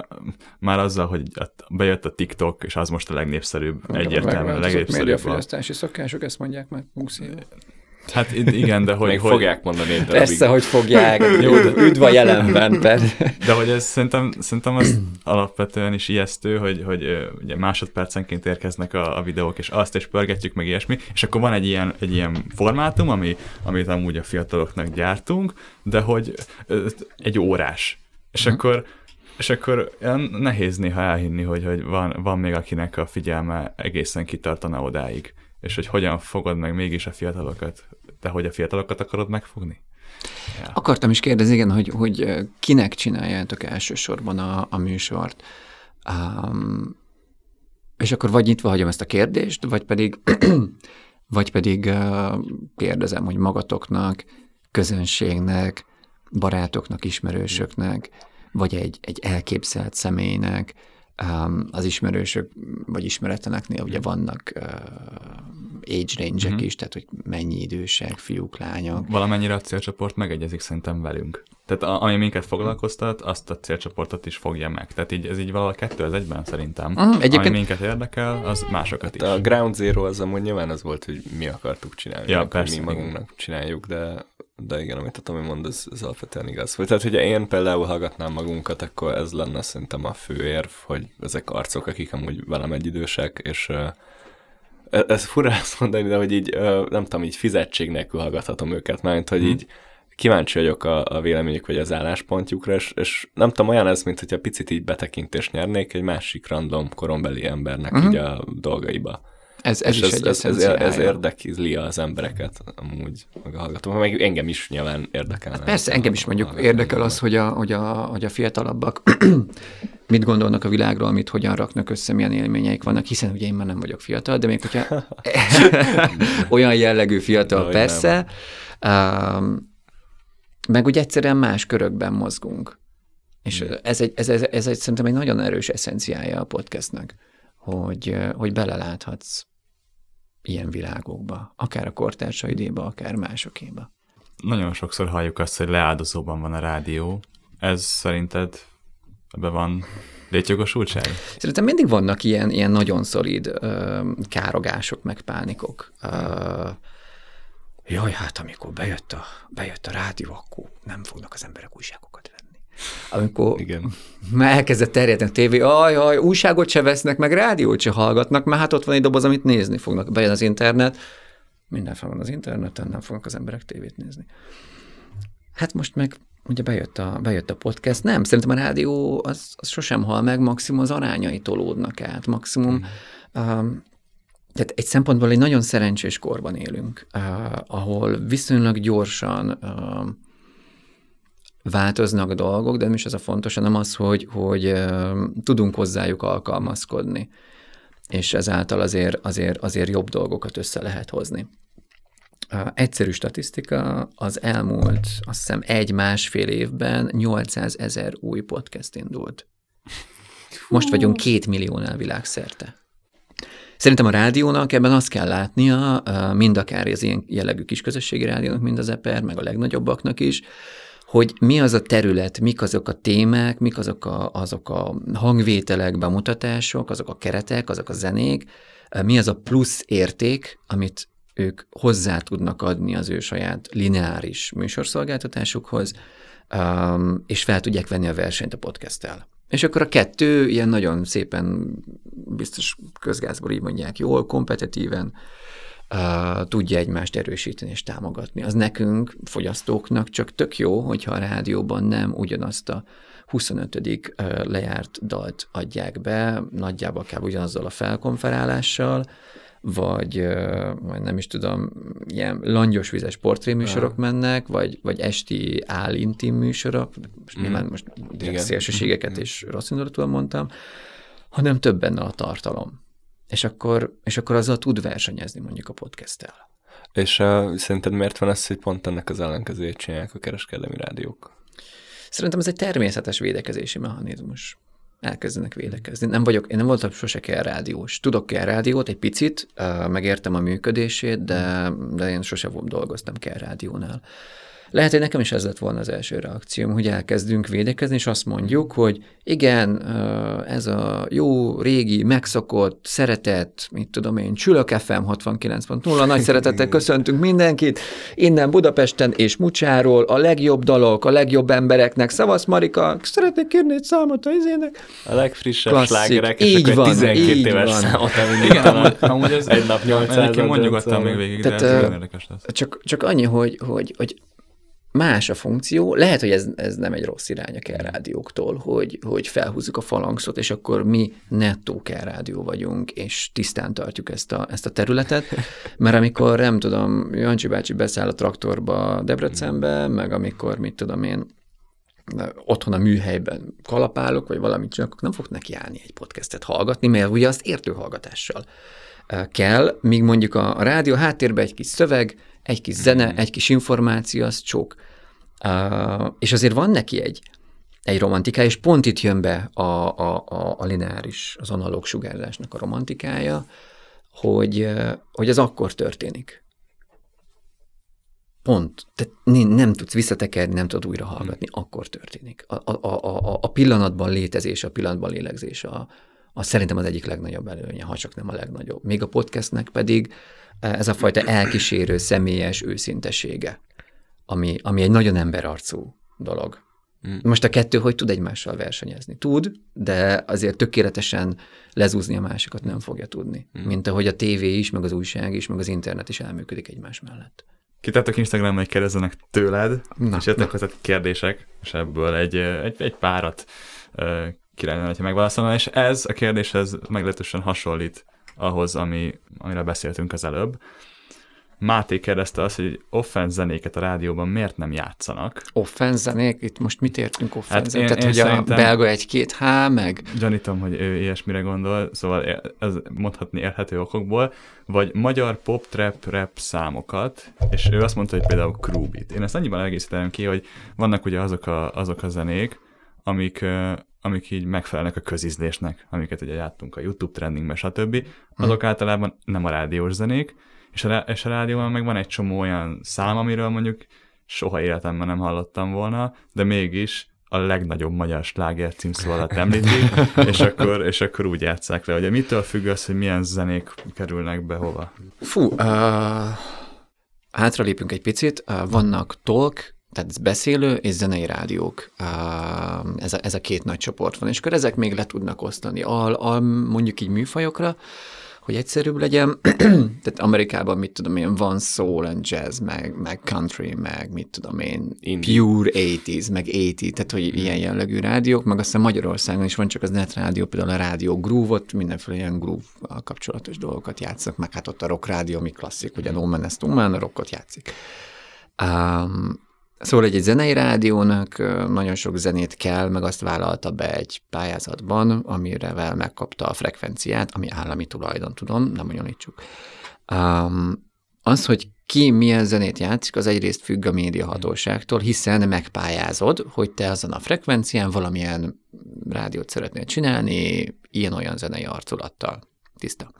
már azzal, hogy bejött a TikTok, és az most a legnépszerűbb, egyértelműen a legnépszerűbb. Médiafogyasztási szokások, ezt mondják már 20 éve. Hát igen, de hogy... Még hogy... fogják mondani egy Persze, hogy fogják. (laughs) Jó, üdv a jelenben. (laughs) Per. De hogy ez szerintem, szerintem az alapvetően is ijesztő, hogy, hogy ugye másodpercenként érkeznek a, a videók, és azt és pörgetjük, meg ilyesmi, és akkor van egy ilyen, egy ilyen formátum, ami, amit amúgy a fiataloknak gyártunk, de hogy egy órás. És uh-huh. akkor És akkor nehéz néha elhinni, hogy, hogy van, van még akinek a figyelme egészen kitartana odáig, és hogy hogyan fogod meg mégis a fiatalokat. De hogy a fiatalokat akarod megfogni? Ja. Akartam is kérdezni, igen, hogy, hogy kinek csináljátok elsősorban a, a műsort. Um, és akkor vagy nyitva hagyom ezt a kérdést, vagy pedig, (clears throat) vagy pedig uh, kérdezem, hogy magatoknak, közönségnek, barátoknak, ismerősöknek, vagy egy, egy elképzelt személynek, az ismerősök vagy ismeretleneknél ugye vannak uh, age range-ek uh-huh. is, tehát hogy mennyi idősek, fiúk, lányok. Valamennyire a célcsoport megegyezik szerintem velünk. Tehát a, ami minket foglalkoztat, azt a célcsoportot is fogja meg. Tehát így, ez így valahol kettő az egyben szerintem. Uh-huh. Egyébként... Ami minket érdekel, az másokat hát is. A Ground Zero az amúgy nyilván az volt, hogy mi akartuk csinálni. Ja, persze, mi magunknak igen. csináljuk, de de igen, amit a Tomi mond, ez, ez alapvetően igaz. Tehát, hogyha én például hallgatnám magunkat, akkor ez lenne szerintem a fő érv, hogy ezek arcok, akik amúgy velem egy idősek, és uh, ez fura mondani, de hogy így, uh, nem tudom, így fizetség nélkül hallgathatom őket, mert hogy hmm. így kíváncsi vagyok a, a véleményük vagy az álláspontjukra, és, és nem tudom, olyan ez, mint hogyha picit így betekintést nyernék egy másik random korombeli embernek uh-huh. így a dolgaiba. Ez, ez is ez, egy ez, ez, ez érdekli az embereket, amúgy meg a hallgatók, meg engem is nyilván érdekel. Hát persze, engem is mondjuk érdekel az, hogy a, hogy a, hogy a fiatalabbak (clears throat) mit gondolnak a világról, mit hogyan raknak össze, milyen élményeik vannak, hiszen ugye én már nem vagyok fiatal, de még hogyha (laughs) (laughs) olyan jellegű fiatal, de, persze, um, meg úgy egyszerűen más körökben mozgunk. És ez egy, ez, ez, ez egy szerintem egy nagyon erős eszenciája a podcastnek, hogy, hogy beleláthatsz ilyen világokba, akár a kortársaidéba, akár másokéba. Nagyon sokszor halljuk azt, hogy leáldozóban van a rádió. Ez szerinted ebben van létjogosultság? Szerintem mindig vannak ilyen, ilyen nagyon szolid ö, károgások, meg pánikok. Ö, jaj, hát amikor bejött a, bejött a rádió, akkor nem fognak az emberek újságokat venni amikor Igen. elkezdett terjedni a tévé, aj, aj, újságot se vesznek, meg rádiót se hallgatnak, mert hát ott van egy doboz, amit nézni fognak. Bejön az internet, minden fel van az interneten, nem fognak az emberek tévét nézni. Hát most meg ugye bejött a, bejött a podcast, nem, szerintem a rádió az, az sosem hal meg, maximum az arányai tolódnak át, maximum, mm. um, tehát egy szempontból egy nagyon szerencsés korban élünk, uh, ahol viszonylag gyorsan uh, változnak dolgok, de nem is ez a fontos, hanem az, hogy, hogy tudunk hozzájuk alkalmazkodni, és ezáltal azért, azért, azért jobb dolgokat össze lehet hozni. Egyszerű statisztika, az elmúlt, azt hiszem, egy-másfél évben 800 ezer új podcast indult. Most vagyunk két milliónál világszerte. Szerintem a rádiónak ebben azt kell látnia, mind akár az ilyen jellegű kisközösségi rádiónak, mind az EPER, meg a legnagyobbaknak is, hogy mi az a terület, mik azok a témák, mik azok a, azok a hangvételek, bemutatások, azok a keretek, azok a zenék, mi az a plusz érték, amit ők hozzá tudnak adni az ő saját lineáris műsorszolgáltatásukhoz, és fel tudják venni a versenyt a podcasttel. És akkor a kettő ilyen nagyon szépen, biztos közgázból így mondják, jól, kompetitíven uh, tudja egymást erősíteni és támogatni. Az nekünk, fogyasztóknak csak tök jó, hogyha a rádióban nem ugyanazt a 25. Uh, lejárt dalt adják be, nagyjából kell ugyanazzal a felkonferálással, vagy, vagy nem is tudom, ilyen langyos vizes portréműsorok mennek, vagy, vagy esti állintim műsorok, most mm. nyilván most szélsőségeket mm. és rossz indulatúan mondtam, hanem több benne a tartalom és akkor, és akkor azzal tud versenyezni mondjuk a podcasttel. És uh, szerinted miért van ez, hogy pont ennek az ellenkezőjét csinálják a kereskedelmi rádiók? Szerintem ez egy természetes védekezési mechanizmus. Elkezdenek védekezni. Nem vagyok, én nem voltam sose kell rádiós. Tudok kell rádiót egy picit, megértem a működését, de, de én sose dolgoztam kell rádiónál. Lehet, hogy nekem is ez lett volna az első reakcióm, hogy elkezdünk védekezni, és azt mondjuk, hogy igen, ez a jó, régi, megszokott, szeretett, mit tudom én, Csülök FM 69.0, nagy szeretettel (laughs) köszöntünk mindenkit, innen Budapesten és Mucsáról, a legjobb dalok, a legjobb embereknek, szavasz Marika, szeretnék kérni egy számot a izének. A legfrissebb slágerek, és így van, 12 így éves van. számot, Igen, amúgy, amúgy ez egy nap 800 Én még végig, Tehát, de ez érdekes lesz. Csak, csak annyi, hogy, hogy, hogy más a funkció, lehet, hogy ez, ez nem egy rossz irány a kell rádióktól, hogy, hogy felhúzzuk a falangszot, és akkor mi nettó kell rádió vagyunk, és tisztán tartjuk ezt a, ezt a területet, mert amikor, nem tudom, Jancsi bácsi beszáll a traktorba Debrecenbe, meg amikor, mit tudom én, otthon a műhelyben kalapálok, vagy valamit csinálok, nem fog neki állni egy podcastet hallgatni, mert ugye azt értő hallgatással kell, míg mondjuk a, a rádió háttérben egy kis szöveg, egy kis zene, mm. egy kis információ, az csók. Uh, és azért van neki egy, egy romantikája, és pont itt jön be a, a, a, a lineáris, az analóg sugárzásnak a romantikája, hogy, hogy ez akkor történik. Pont. Tehát nem tudsz visszatekerni, nem tudod újra hallgatni, hmm. akkor történik. A, a, a, a pillanatban létezés, a pillanatban lélegzés a, a szerintem az egyik legnagyobb előnye, ha csak nem a legnagyobb. Még a podcastnek pedig ez a fajta elkísérő, személyes őszintesége, ami, ami egy nagyon emberarcú dolog. Mm. Most a kettő hogy tud egymással versenyezni? Tud, de azért tökéletesen lezúzni a másikat nem fogja tudni. Mm. Mint ahogy a tévé is, meg az újság is, meg az internet is elműködik egymás mellett. Kitártak Instagramon, hogy kérdezzenek tőled, na, és jöttek hozzá kérdések, és ebből egy, egy, egy párat ki lenne, hogyha megválaszolna, és ez a kérdéshez meglehetősen hasonlít ahhoz, ami, amire beszéltünk az előbb. Máté kérdezte azt, hogy offense zenéket a rádióban miért nem játszanak. Offense zenék? Itt most mit értünk offense hát én, Tehát, én hogy a belga egy-két H, meg... Gyanítom, hogy ő ilyesmire gondol, szóval ez mondhatni érhető okokból, vagy magyar pop, trap, rap számokat, és ő azt mondta, hogy például Krubit. Én ezt annyiban egészítem ki, hogy vannak ugye azok a, azok a zenék, amik, amik így megfelelnek a közizlésnek, amiket ugye játtunk a YouTube trendingbe, stb. Azok hmm. általában nem a rádiós zenék, és a, és a rádióban meg van egy csomó olyan szám, amiről mondjuk soha életemben nem hallottam volna, de mégis a legnagyobb magyar sláger címszó alatt említik, (laughs) és akkor, és akkor úgy játszák le. Ugye mitől függ az, hogy milyen zenék kerülnek be hova? Fú, uh, hátralépünk egy picit. Uh, vannak talk, tehát beszélő és zenei rádiók, ez a, ez a két nagy csoport van, és akkor ezek még le tudnak osztani, al, al, mondjuk így műfajokra, hogy egyszerűbb legyen, (clears throat) tehát Amerikában mit tudom én, van soul and jazz, meg, meg country, meg mit tudom én, Indie. pure 80s, meg 80, tehát hogy ilyen jellegű rádiók, meg aztán Magyarországon is van csak az net rádió, például a rádió groove-ot, mindenféle ilyen groove kapcsolatos dolgokat játszanak, meg hát ott a rock rádió, ami klasszik, ugye No Man a rockot játszik. Um, Szóval egy, egy zenei rádiónak nagyon sok zenét kell, meg azt vállalta be egy pályázatban, amire megkapta a frekvenciát, ami állami tulajdon, tudom, nem bonyolítsuk. Um, az, hogy ki milyen zenét játszik, az egyrészt függ a médiahatóságtól, hiszen megpályázod, hogy te azon a frekvencián valamilyen rádiót szeretnél csinálni, ilyen-olyan zenei arculattal. Tiszta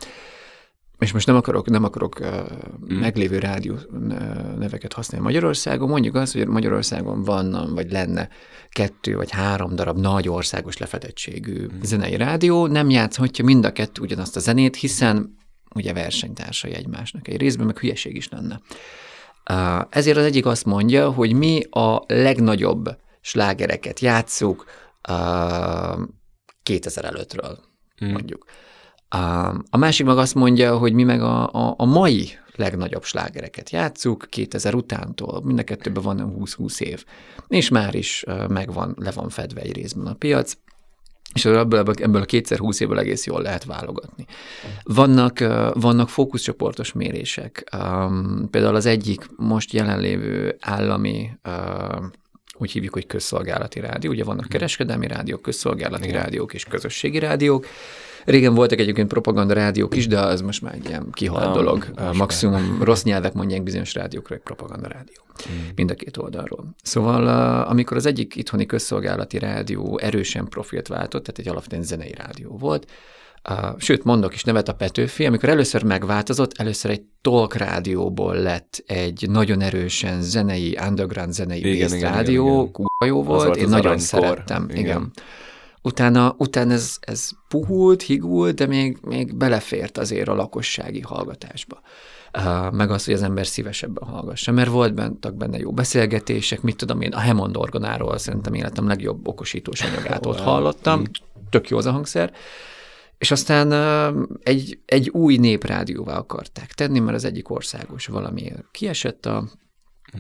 és most nem akarok, nem akarok uh, mm. meglévő rádió neveket használni Magyarországon, mondjuk azt, hogy Magyarországon van, vagy lenne kettő vagy három darab nagy országos lefedettségű mm. zenei rádió, nem játszhatja mind a kettő ugyanazt a zenét, hiszen ugye versenytársai egymásnak egy részben, meg hülyeség is lenne. Uh, ezért az egyik azt mondja, hogy mi a legnagyobb slágereket játszuk uh, 2000 előttről, mm. mondjuk. A másik meg azt mondja, hogy mi meg a, a, a mai legnagyobb slágereket játszuk, 2000 utántól, mind a kettőben van 20-20 év, és már is megvan, le van fedve egy részben a piac, és ebből, ebből a kétszer húsz évből egész jól lehet válogatni. Vannak, vannak fókuszcsoportos mérések. Például az egyik most jelenlévő állami úgy hívjuk, hogy közszolgálati rádió. Ugye vannak kereskedelmi rádiók, közszolgálati Igen. rádiók és közösségi rádiók. Régen voltak egyébként propaganda rádiók is, de az most már egy ilyen kihalt no, dolog. Maximum rossz nyelvek mondják bizonyos rádiókra, hogy propaganda rádió. Hmm. Mind a két oldalról. Szóval amikor az egyik itthoni közszolgálati rádió erősen profilt váltott, tehát egy alapvetően zenei rádió volt, Uh, sőt, mondok is nevet a Petőfi, amikor először megváltozott, először egy talk rádióból lett egy nagyon erősen zenei, underground zenei igen, igen, rádió, igen, jó volt, én nagyon szerettem. Igen. igen utána, utána ez, ez puhult, higult, de még, még belefért azért a lakossági hallgatásba. Uh, meg az, hogy az ember szívesebben hallgassa, mert volt bentak benne jó beszélgetések, mit tudom én, a Hammond orgonáról szerintem életem legjobb okosítós anyagát ott hallottam, tök jó az a hangszer, és aztán uh, egy, egy új néprádióvá akarták tenni, mert az egyik országos valamiért kiesett a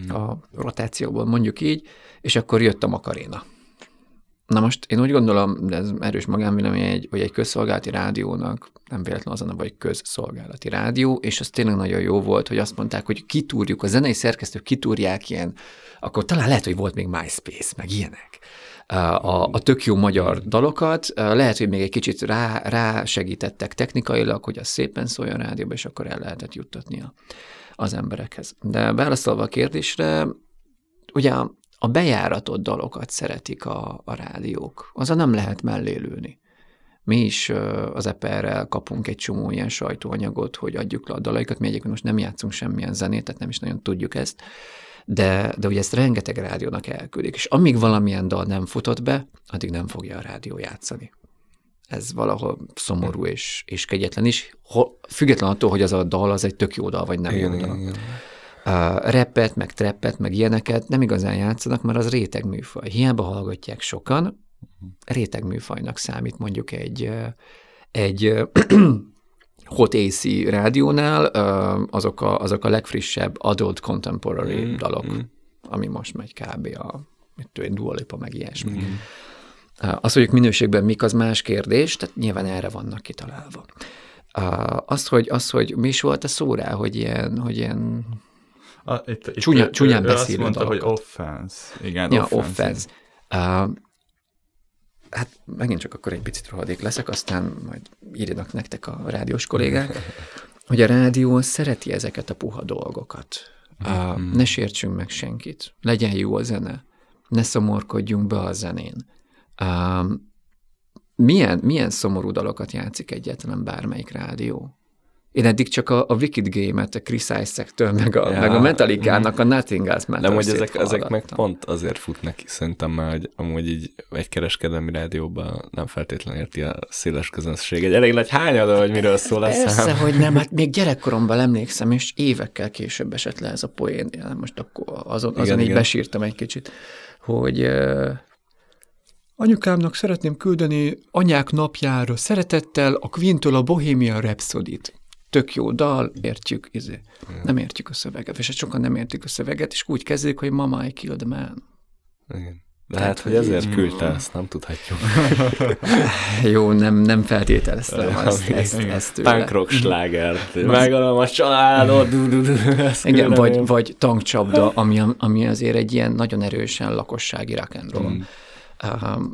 a rotációból, mondjuk így, és akkor jött a Makaréna. Na most én úgy gondolom, de ez erős magánvélemény, hogy egy közszolgálati rádiónak nem véletlen az a neve, hogy közszolgálati rádió, és az tényleg nagyon jó volt, hogy azt mondták, hogy kitúrjuk, a zenei szerkesztők kitúrják ilyen, akkor talán lehet, hogy volt még MySpace, meg ilyenek a, a tök jó magyar dalokat, lehet, hogy még egy kicsit rá, rá segítettek technikailag, hogy az szépen szóljon rádióba, és akkor el lehetett juttatni a, az emberekhez. De válaszolva a kérdésre, ugye a bejáratott dalokat szeretik a, a rádiók. Azzal nem lehet mellélőni. Mi is az EPR-rel kapunk egy csomó ilyen sajtóanyagot, hogy adjuk le a dalaikat. Mi egyébként most nem játszunk semmilyen zenét, tehát nem is nagyon tudjuk ezt. De, de ugye ezt rengeteg rádiónak elküldik, és amíg valamilyen dal nem futott be, addig nem fogja a rádió játszani. Ez valahol szomorú és, és kegyetlen is, független attól, hogy az a dal az egy tök jó dal, vagy nem igen, jó dal. Igen uh, repet, meg treppet, meg ilyeneket nem igazán játszanak, mert az réteg műfaj. Hiába hallgatják sokan, réteg műfajnak számít mondjuk egy, egy (clears throat) Hot AC rádiónál azok a, azok a legfrissebb adult contemporary mm, dalok, mm. ami most megy kb. a tudom, Dua Lipa, meg ilyesmi. Mm. Az, hogy minőségben mik, az más kérdés, tehát nyilván erre vannak kitalálva. Az, hogy, az, hogy mi is volt a szó rá, hogy ilyen, hogy ilyen a, itt, itt Csúnya, csúnyán beszélő azt mondta, dalokat. hogy offense. Igen, ja, offense. offense. Uh, hát megint csak akkor egy picit rohadék leszek, aztán majd írjanak nektek a rádiós kollégák, (laughs) hogy a rádió szereti ezeket a puha dolgokat. Uh. Ne sértsünk meg senkit. Legyen jó a zene. Ne szomorkodjunk be a zenén. Uh, milyen, milyen szomorú dalokat játszik egyáltalán bármelyik rádió? Én eddig csak a, a Wicked Game-et, a Chris Isaac-től, meg a, ja. meg a Metallica-nak a Nothing Else Matters Nem, hogy ezek, ezek meg pont azért fut neki szerintem, mert hogy amúgy így egy kereskedelmi rádióban nem feltétlenül érti a széles közönség. Egy elég nagy hányada, hogy miről szól a Persze, szám. hogy nem, hát még gyerekkoromban emlékszem, és évekkel később esett le ez a poén. Most akkor azon, azon igen, így igen. besírtam egy kicsit, hogy Anyukámnak szeretném küldeni anyák napjára szeretettel a Quintől a Bohemian Rhapsody-t tök jó dal, értjük, izé. Nem értjük a szöveget, és sokan nem értik a szöveget, és úgy kezdődik, hogy Mama, I killed man. Igen. De hát, hogy ezért küldte, ezt nem tudhatjuk. (laughs) Jó, nem, nem feltételeztem (laughs) azt, ezt, ezt tőle. Punk rock sláger. Megalom a du, du, Igen, vagy, vagy tankcsapda, ami, ami azért egy ilyen nagyon erősen lakossági rock and roll. Mm.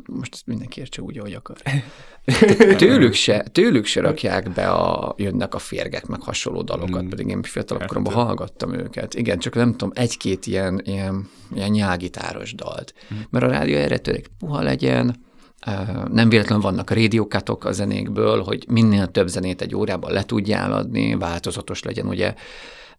Most ezt mindenki értse úgy, ahogy akar. (laughs) Tőlük se, tőlük se rakják be a, jönnek a férgek, meg hasonló dalokat, mm. pedig én fiatalabb koromban hallgattam őket. Igen, csak nem tudom, egy-két ilyen, ilyen, ilyen nyágitáros dalt. Mm. Mert a rádió erre törik, puha legyen, nem véletlenül vannak a rédiókatok a zenékből, hogy minél több zenét egy órában le tudjál adni, változatos legyen, ugye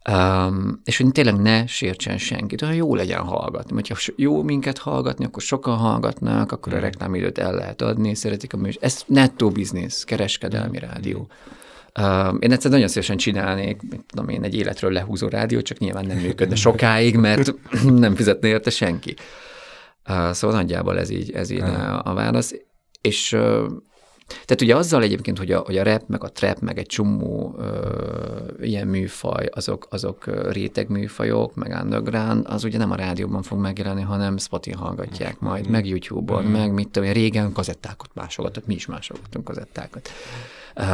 Um, és hogy tényleg ne sértsen senkit, hogy jó legyen hallgatni. Hogyha jó minket hallgatni, akkor sokan hallgatnak, akkor a mm. reklámidőt el lehet adni, szeretik a műsor. Ez nettó biznisz, kereskedelmi mm. rádió. Um, én egyszer nagyon szívesen csinálnék, mit tudom én, egy életről lehúzó rádió, csak nyilván nem működne (laughs) sokáig, mert (clears throat) nem fizetné érte senki. Uh, szóval nagyjából ez így, ez így a, a válasz. És uh, tehát ugye azzal egyébként, hogy a, hogy a rap, meg a trap, meg egy csomó ö, ilyen műfaj, azok, azok réteg műfajok, meg underground, az ugye nem a rádióban fog megjelenni, hanem Spotify hallgatják majd, meg YouTube-on, mm. meg mit tudom, régen kazettákat másolgattak, mi is másolgattunk kazettákat,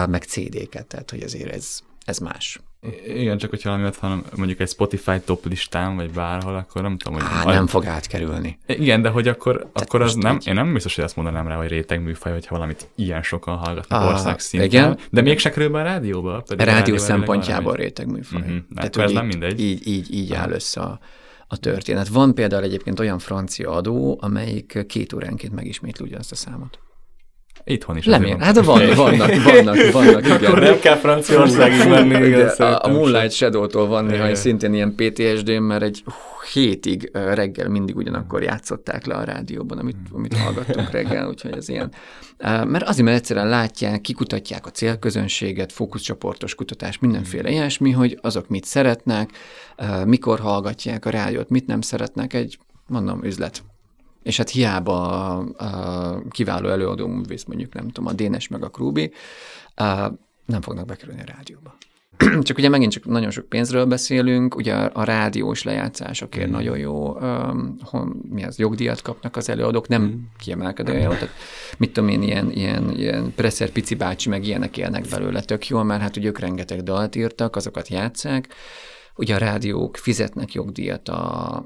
meg CD-ket, tehát hogy azért ez, ez más. Igen, csak hogyha valami van mondjuk egy Spotify top listán, vagy bárhol, akkor nem tudom, hogy... Á, majd... nem fog átkerülni. Igen, de hogy akkor, Tehát akkor az nem, így... én nem biztos, hogy azt mondanám rá, hogy réteg műfaj, hogyha valamit ilyen sokan hallgatnak ah, ország szinten. Igen. De még se kerül be a rádióba. Pedig rádió, rádió szempontjából réteg műfaj. Uh-huh. Tehát, ez nem mindegy. Így, így, így áll össze a, a történet. Van például egyébként olyan francia adó, amelyik két óránként megismétli ugyanazt a számot. Itthon is. Lemér. Hát van, vannak, vannak, (laughs) vannak, igen. Akkor nem kell Franciaországig menni. Igen, a, a Moonlight Shadow-tól van néha szintén ilyen PTSD, mert egy hétig reggel mindig ugyanakkor játszották le a rádióban, amit, amit hallgattunk reggel, (laughs) úgyhogy ez ilyen. Mert azért, mert egyszerűen látják, kikutatják a célközönséget, fókuszcsoportos kutatás, mindenféle ilyesmi, hogy azok mit szeretnek, mikor hallgatják a rádiót, mit nem szeretnek, egy, mondom, üzlet és hát hiába a, a kiváló előadó művész, mondjuk nem tudom, a Dénes meg a Krúbi, a, nem fognak bekerülni a rádióba. (clears throat) csak ugye megint csak nagyon sok pénzről beszélünk, ugye a rádiós lejátszásokért mm. nagyon jó, um, mi az, jogdíjat kapnak az előadók, nem mm. kiemelkedő jó, tehát mit tudom én, ilyen, ilyen, ilyen Presser Pici bácsi, meg ilyenek élnek belőle tök jól, mert hát ugye ők rengeteg dalt írtak, azokat játszák, Ugye a rádiók fizetnek jogdíjat a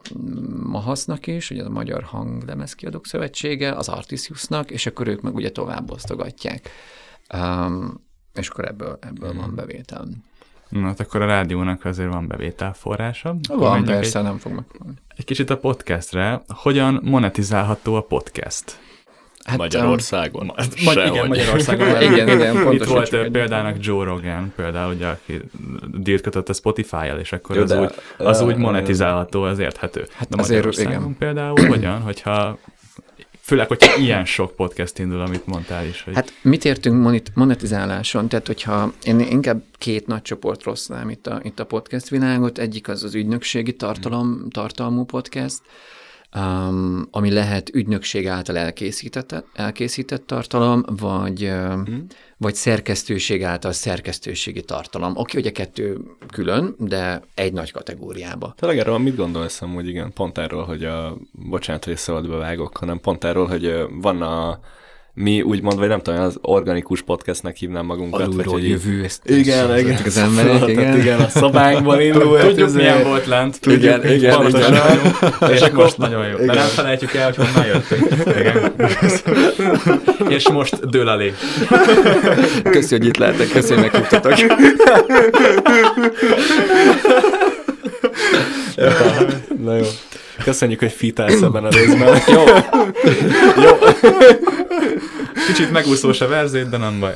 Mahasznak is, ugye a Magyar Hanglemezkiadók Szövetsége, az Artisiusnak, és akkor ők meg ugye tovább osztogatják. Um, és akkor ebből, ebből mm. van bevétel. Na, hát akkor a rádiónak azért van bevételforrása. Van, persze, egy, nem fog meg. Egy kicsit a podcastre. Hogyan monetizálható a podcast? Hát, Magyarországon? Um, ma, igen, Magyarországon. igen, igen, pontos, Itt volt egy példának Joe Rogan, például, ugye, aki dírt kötött a Spotify-jal, és akkor Jó, az, de, úgy, az uh, úgy monetizálható, az érthető. Hát de azért, Magyarországon igen. például hogyan, hogyha Főleg, hogyha ilyen sok podcast indul, amit mondtál is. Hogy... Hát mit értünk monetizáláson? Tehát, hogyha én inkább két nagy csoport rossznám itt a, itt a podcast világot, egyik az az ügynökségi tartalom, tartalmú podcast, um, ami lehet ügynökség által elkészített, elkészített tartalom, vagy, mm. vagy szerkesztőség által szerkesztőségi tartalom. Oké, ugye kettő külön, de egy nagy kategóriába. Tényleg erről mit gondolsz hogy igen, pont erről, hogy a, bocsánat, hogy szabadba vágok, hanem pont erről, hogy van a mi úgymond, vagy nem tudom, az organikus podcastnek hívnám magunkat. Alulról vagy, jövő, ezt igen, igen, az emberek, igen. igen, a szobánkban (laughs) indul. Tudjuk, ezért... milyen volt lent. Tudjuk, igen, igen, igen. igen. És most nagyon jó. De nem felejtjük el, hogy honnan jöttünk. Igen. (laughs) És most dől elé. (laughs) Köszi, hogy itt lehetek, köszi, hogy meghívtatok. Na jó. Köszönjük, hogy fitálsz ebben a részben. Jó. Jó. Kicsit megúszós a verzét, de nem baj.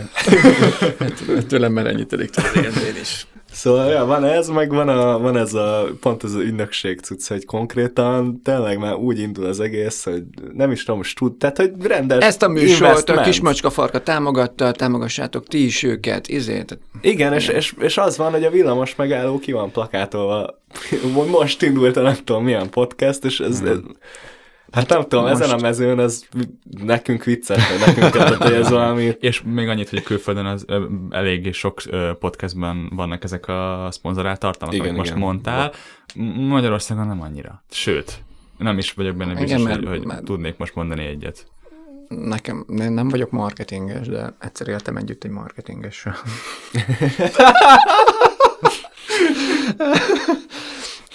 Hát, tőlem már ennyit elég én is. Szóval ja, van ez, meg van, a, van ez a, pont ez az ünnökség cucc, hogy konkrétan tényleg már úgy indul az egész, hogy nem is tudom, most tud, tehát hogy rendes Ezt a műsort a Kismacska Farka támogatta, támogassátok ti is őket, izét. Igen, és, és, és, az van, hogy a villamos megálló ki van plakátolva. Most indult a nem tudom milyen podcast, és ez, ez Hát nem tudom, most... ezen a mezőn ez nekünk vicces, hogy nekünk kellett, hogy ez valami... És még annyit, hogy külföldön az eléggé sok podcastben vannak ezek a szponzorált tartalmak, igen, amit most igen. mondtál. Magyarországon nem annyira. Sőt, nem is vagyok benne biztos, igen, hogy, hogy mert... tudnék most mondani egyet. Nekem, nem vagyok marketinges, de egyszer éltem együtt egy marketingessel. (laughs)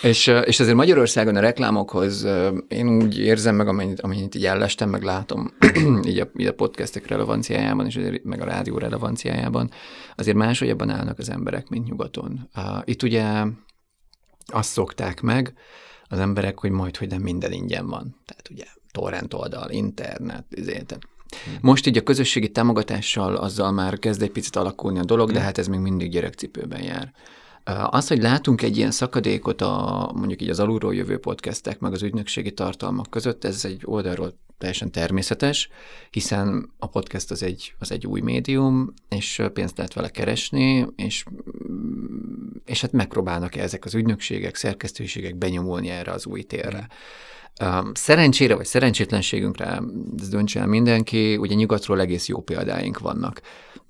És, és azért Magyarországon a reklámokhoz én úgy érzem meg, amennyit, amennyit így ellestem, meg látom (clears throat) így, a, így a podcastek relevanciájában, és azért, meg a rádió relevanciájában, azért máshogyabban állnak az emberek, mint nyugaton. Itt ugye azt szokták meg az emberek, hogy majd, hogy nem minden ingyen van. Tehát ugye torrent oldal, internet, ezért. Most így a közösségi támogatással azzal már kezd egy picit alakulni a dolog, de hm. hát ez még mindig gyerekcipőben jár. Az, hogy látunk egy ilyen szakadékot a mondjuk így az alulról jövő podcastek, meg az ügynökségi tartalmak között, ez egy oldalról teljesen természetes, hiszen a podcast az egy, az egy új médium, és pénzt lehet vele keresni, és, és hát megpróbálnak ezek az ügynökségek, szerkesztőségek benyomulni erre az új térre. Szerencsére vagy szerencsétlenségünkre, ez döntse el mindenki, ugye nyugatról egész jó példáink vannak.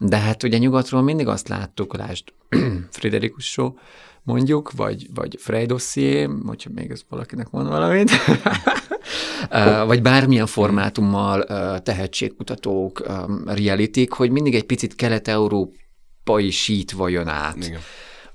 De hát ugye nyugatról mindig azt láttuk, lásd (clears throat) Friderikus Show, mondjuk, vagy, vagy Frey hogyha még ez valakinek mond valamit, (laughs) vagy bármilyen formátummal tehetségkutatók, reality hogy mindig egy picit kelet-európai sítva jön át. Igen.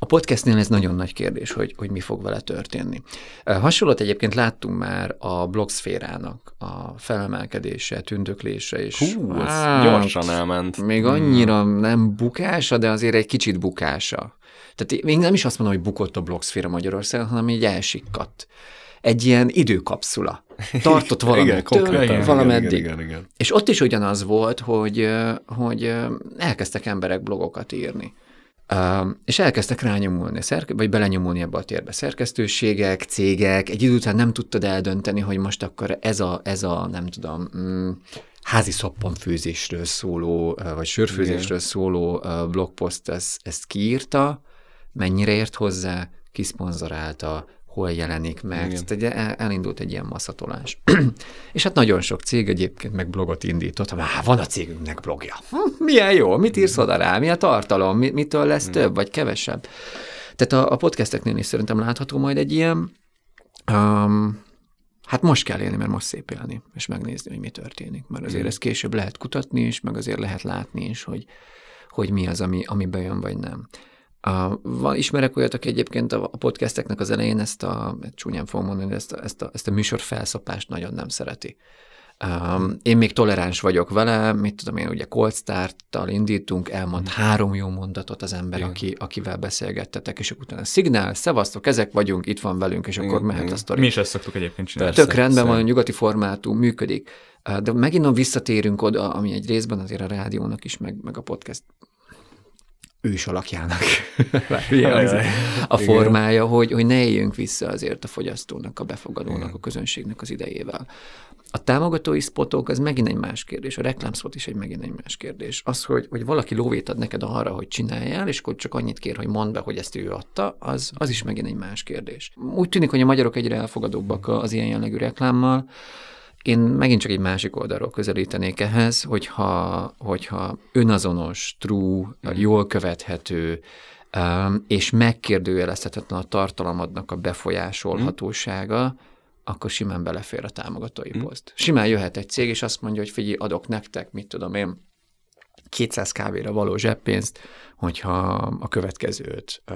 A podcastnél ez nagyon nagy kérdés, hogy, hogy mi fog vele történni. Hasonlót egyébként láttunk már a blogszférának a felemelkedése, tündöklése, és Hú, ez hát, gyorsan elment. Még annyira nem bukása, de azért egy kicsit bukása. Tehát még nem is azt mondom, hogy bukott a blogszféra Magyarországon, hanem így elsikkadt. Egy ilyen időkapszula. Tartott valamit (laughs) igen, tőle, valameddig. Igen, igen, igen. És ott is ugyanaz volt, hogy, hogy elkezdtek emberek blogokat írni. És elkezdtek rányomulni, vagy belenyomulni ebbe a térbe. Szerkesztőségek, cégek, egy idő után nem tudtad eldönteni, hogy most akkor ez a, ez a nem tudom, mm, házi szappanfőzésről szóló, vagy sörfőzésről szóló blogpost ezt, ezt kiírta, mennyire ért hozzá, kiszponzorálta, hol jelenik meg. Tehát ugye elindult egy ilyen maszatolás. (clears throat) és hát nagyon sok cég egyébként meg blogot indított. Hát van a cégünknek blogja. Hm, milyen jó, mit írsz oda rá, mi a tartalom, mitől lesz több vagy kevesebb. Tehát a, a podcasteknél is szerintem látható majd egy ilyen, um, hát most kell élni, mert most szép élni, és megnézni, hogy mi történik. Mert azért ezt később lehet kutatni is, meg azért lehet látni is, hogy, hogy mi az, ami, ami bejön, vagy nem. Uh, van, ismerek olyat, aki egyébként a, a podcasteknek az elején ezt a, csúnyán fogom mondani, ezt a, ezt a, ezt a műsor felszapást nagyon nem szereti. Um, én még toleráns vagyok vele, mit tudom én, ugye Cold Start-tal indítunk, elmond hmm. három jó mondatot az ember, aki, akivel beszélgettetek, és utána szignál, szevasztok, ezek vagyunk, itt van velünk, és akkor mehet a sztori. Mi is ezt szoktuk egyébként csinálni. Tök rendben van, a nyugati formátum működik. De megint visszatérünk oda, ami egy részben azért a rádiónak is, meg, meg a podcast ős alakjának (laughs) a formája, hogy, hogy ne éljünk vissza azért a fogyasztónak, a befogadónak, a közönségnek az idejével. A támogatói spotok az megint egy más kérdés, a reklámspot is egy megint egy más kérdés. Az, hogy, hogy valaki lóvét ad neked arra, hogy csináljál, és akkor csak annyit kér, hogy mondd be, hogy ezt ő adta, az, az is megint egy más kérdés. Úgy tűnik, hogy a magyarok egyre elfogadóbbak az ilyen jellegű reklámmal, én megint csak egy másik oldalról közelítenék ehhez, hogyha, hogyha önazonos, true, mm. jól követhető, um, és megkérdőjelezhetetlen a tartalmadnak a befolyásolhatósága, mm. akkor simán belefér a támogatói mm. poszt. Simán jöhet egy cég, és azt mondja, hogy figyelj, adok nektek, mit tudom én, 200 kávéra való zseppénzt, hogyha a következőt a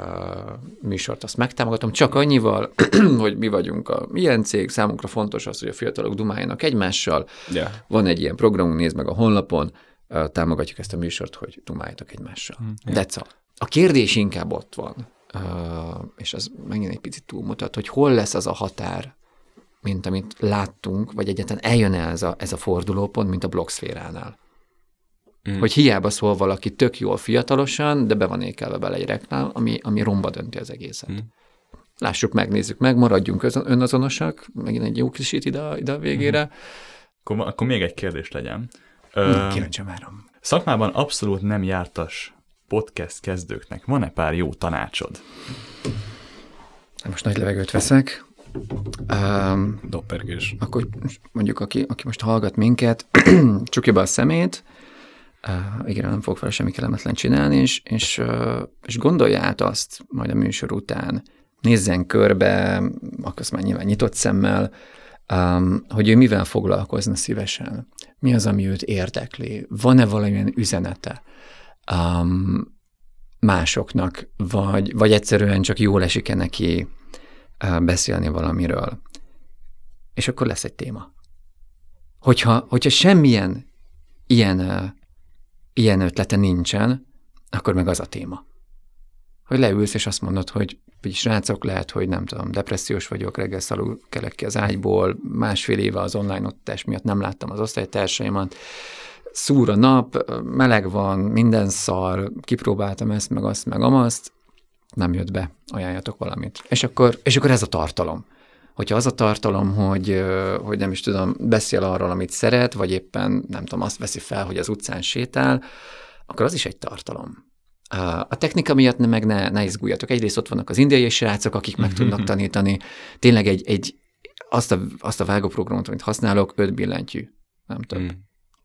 műsort azt megtámogatom, csak annyival, (clears throat) hogy mi vagyunk a milyen cég, számunkra fontos az, hogy a fiatalok dumáljanak egymással, yeah. van egy ilyen programunk, nézd meg a honlapon, támogatjuk ezt a műsort, hogy dumáljatok egymással. Mm, yeah. That's all. A kérdés inkább ott van, és az megint egy picit túlmutat, hogy hol lesz az a határ, mint amit láttunk, vagy egyáltalán eljön -e ez a, ez a fordulópont, mint a blogszféránál. Mm. Hogy hiába szól valaki tök jól fiatalosan, de be van ékelve bele egy reklám, ami, ami romba dönti az egészet. Mm. Lássuk, megnézzük meg, maradjunk önazonosak, megint egy jó kis ide, ide a végére. Mm. Akkor, akkor még egy kérdés legyen. Kíváncsi várom. Szakmában abszolút nem jártas podcast kezdőknek van-e pár jó tanácsod? Most nagy levegőt veszek. Um, Doppergés. Akkor mondjuk, aki, aki most hallgat minket, (clears throat) csukja be a szemét, uh, igen, nem fog fel semmi kellemetlen csinálni, és, és, és gondolja át azt majd a műsor után, nézzen körbe, akkor már nyilván nyitott szemmel, um, hogy ő mivel foglalkozna szívesen, mi az, ami őt érdekli, van-e valamilyen üzenete um, másoknak, vagy, vagy egyszerűen csak jól esik-e neki uh, beszélni valamiről. És akkor lesz egy téma. Hogyha, hogyha semmilyen ilyen uh, ilyen ötlete nincsen, akkor meg az a téma. Hogy leülsz, és azt mondod, hogy srácok, lehet, hogy nem tudom, depressziós vagyok, reggel szalul kelek ki az ágyból, másfél éve az online oktatás miatt nem láttam az osztálytársaimat, szúr a nap, meleg van, minden szar, kipróbáltam ezt, meg azt, meg amazt, nem jött be, ajánljatok valamit. És akkor, és akkor ez a tartalom hogyha az a tartalom, hogy, hogy nem is tudom, beszél arról, amit szeret, vagy éppen nem tudom, azt veszi fel, hogy az utcán sétál, akkor az is egy tartalom. A technika miatt nem, meg ne, ne izguljatok. Egyrészt ott vannak az indiai srácok, akik meg tudnak (laughs) tanítani. Tényleg egy, egy azt, a, azt a vágóprogramot, amit használok, öt billentyű, nem több. Mm.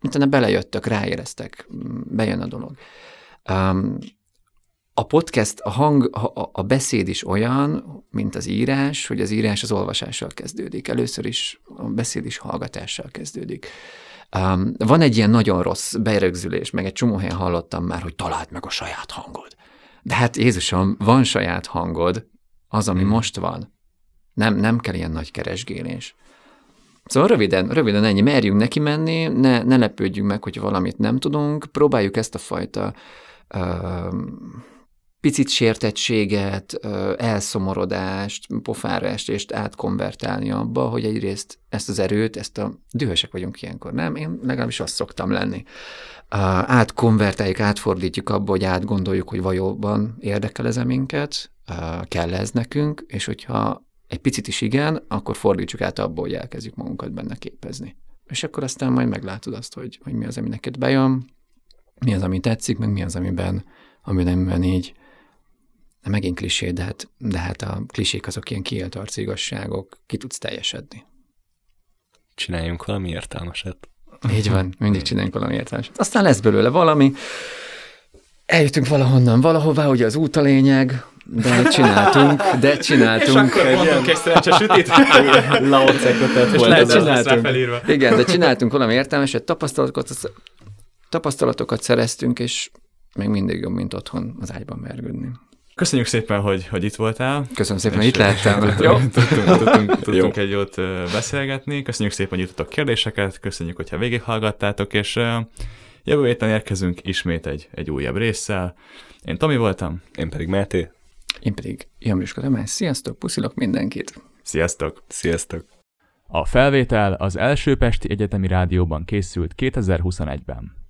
Mint belejöttök, ráéreztek, bejön a dolog. Um, a podcast, a hang, a, a beszéd is olyan, mint az írás, hogy az írás az olvasással kezdődik. Először is a beszéd is hallgatással kezdődik. Um, van egy ilyen nagyon rossz berögzülés, meg egy csomó helyen hallottam már, hogy találd meg a saját hangod. De hát Jézusom, van saját hangod, az, ami hmm. most van. Nem, nem kell ilyen nagy keresgélés. Szóval röviden, röviden ennyi, merjünk neki menni, ne, ne lepődjünk meg, hogy valamit nem tudunk, próbáljuk ezt a fajta uh, picit sértettséget, elszomorodást, pofárást átkonvertálni abba, hogy egyrészt ezt az erőt, ezt a dühösek vagyunk ilyenkor, nem? Én legalábbis azt szoktam lenni. Átkonvertáljuk, átfordítjuk abba, hogy átgondoljuk, hogy valóban érdekel ez minket, kell ez nekünk, és hogyha egy picit is igen, akkor fordítsuk át abba, hogy elkezdjük magunkat benne képezni. És akkor aztán majd meglátod azt, hogy, hogy mi az, ami neked bejön, mi az, ami tetszik, meg mi az, amiben, amiben így de megint klisé, de hát, de hát a klisék azok ilyen kiélt arc igazságok, ki tudsz teljesedni. Csináljunk valami értelmeset. Így van, (laughs) mindig csináljunk valami értelmeset. Aztán lesz belőle valami, eljöttünk valahonnan, valahová, ugye az út a lényeg, de csináltunk, de (laughs) csináltunk. És akkor mondunk egy szerencsesütit. Laocekötet (laughs) És volt lehet ez a- csináltunk. Igen, de csináltunk valami értelmeset, tapasztalatokat, tapasztalatokat szereztünk, és még mindig jobb, mint otthon az ágyban vergődni. Köszönjük szépen, hogy, hogy itt voltál. Köszönöm szépen, hogy itt lehettem. Tudtunk, Jó? (laughs) tudtunk, tudtunk, tudtunk egy jót beszélgetni. Köszönjük szépen, hogy írtatok kérdéseket, köszönjük, hogyha végighallgattátok, és jövő héten érkezünk ismét egy, egy újabb résszel. Én Tomi voltam, Én pedig Máté. Én pedig Jamriska Tamás. Sziasztok, puszilok mindenkit! sziasztok! Sziasztok! A felvétel az első Pesti Egyetemi Rádióban készült 2021-ben.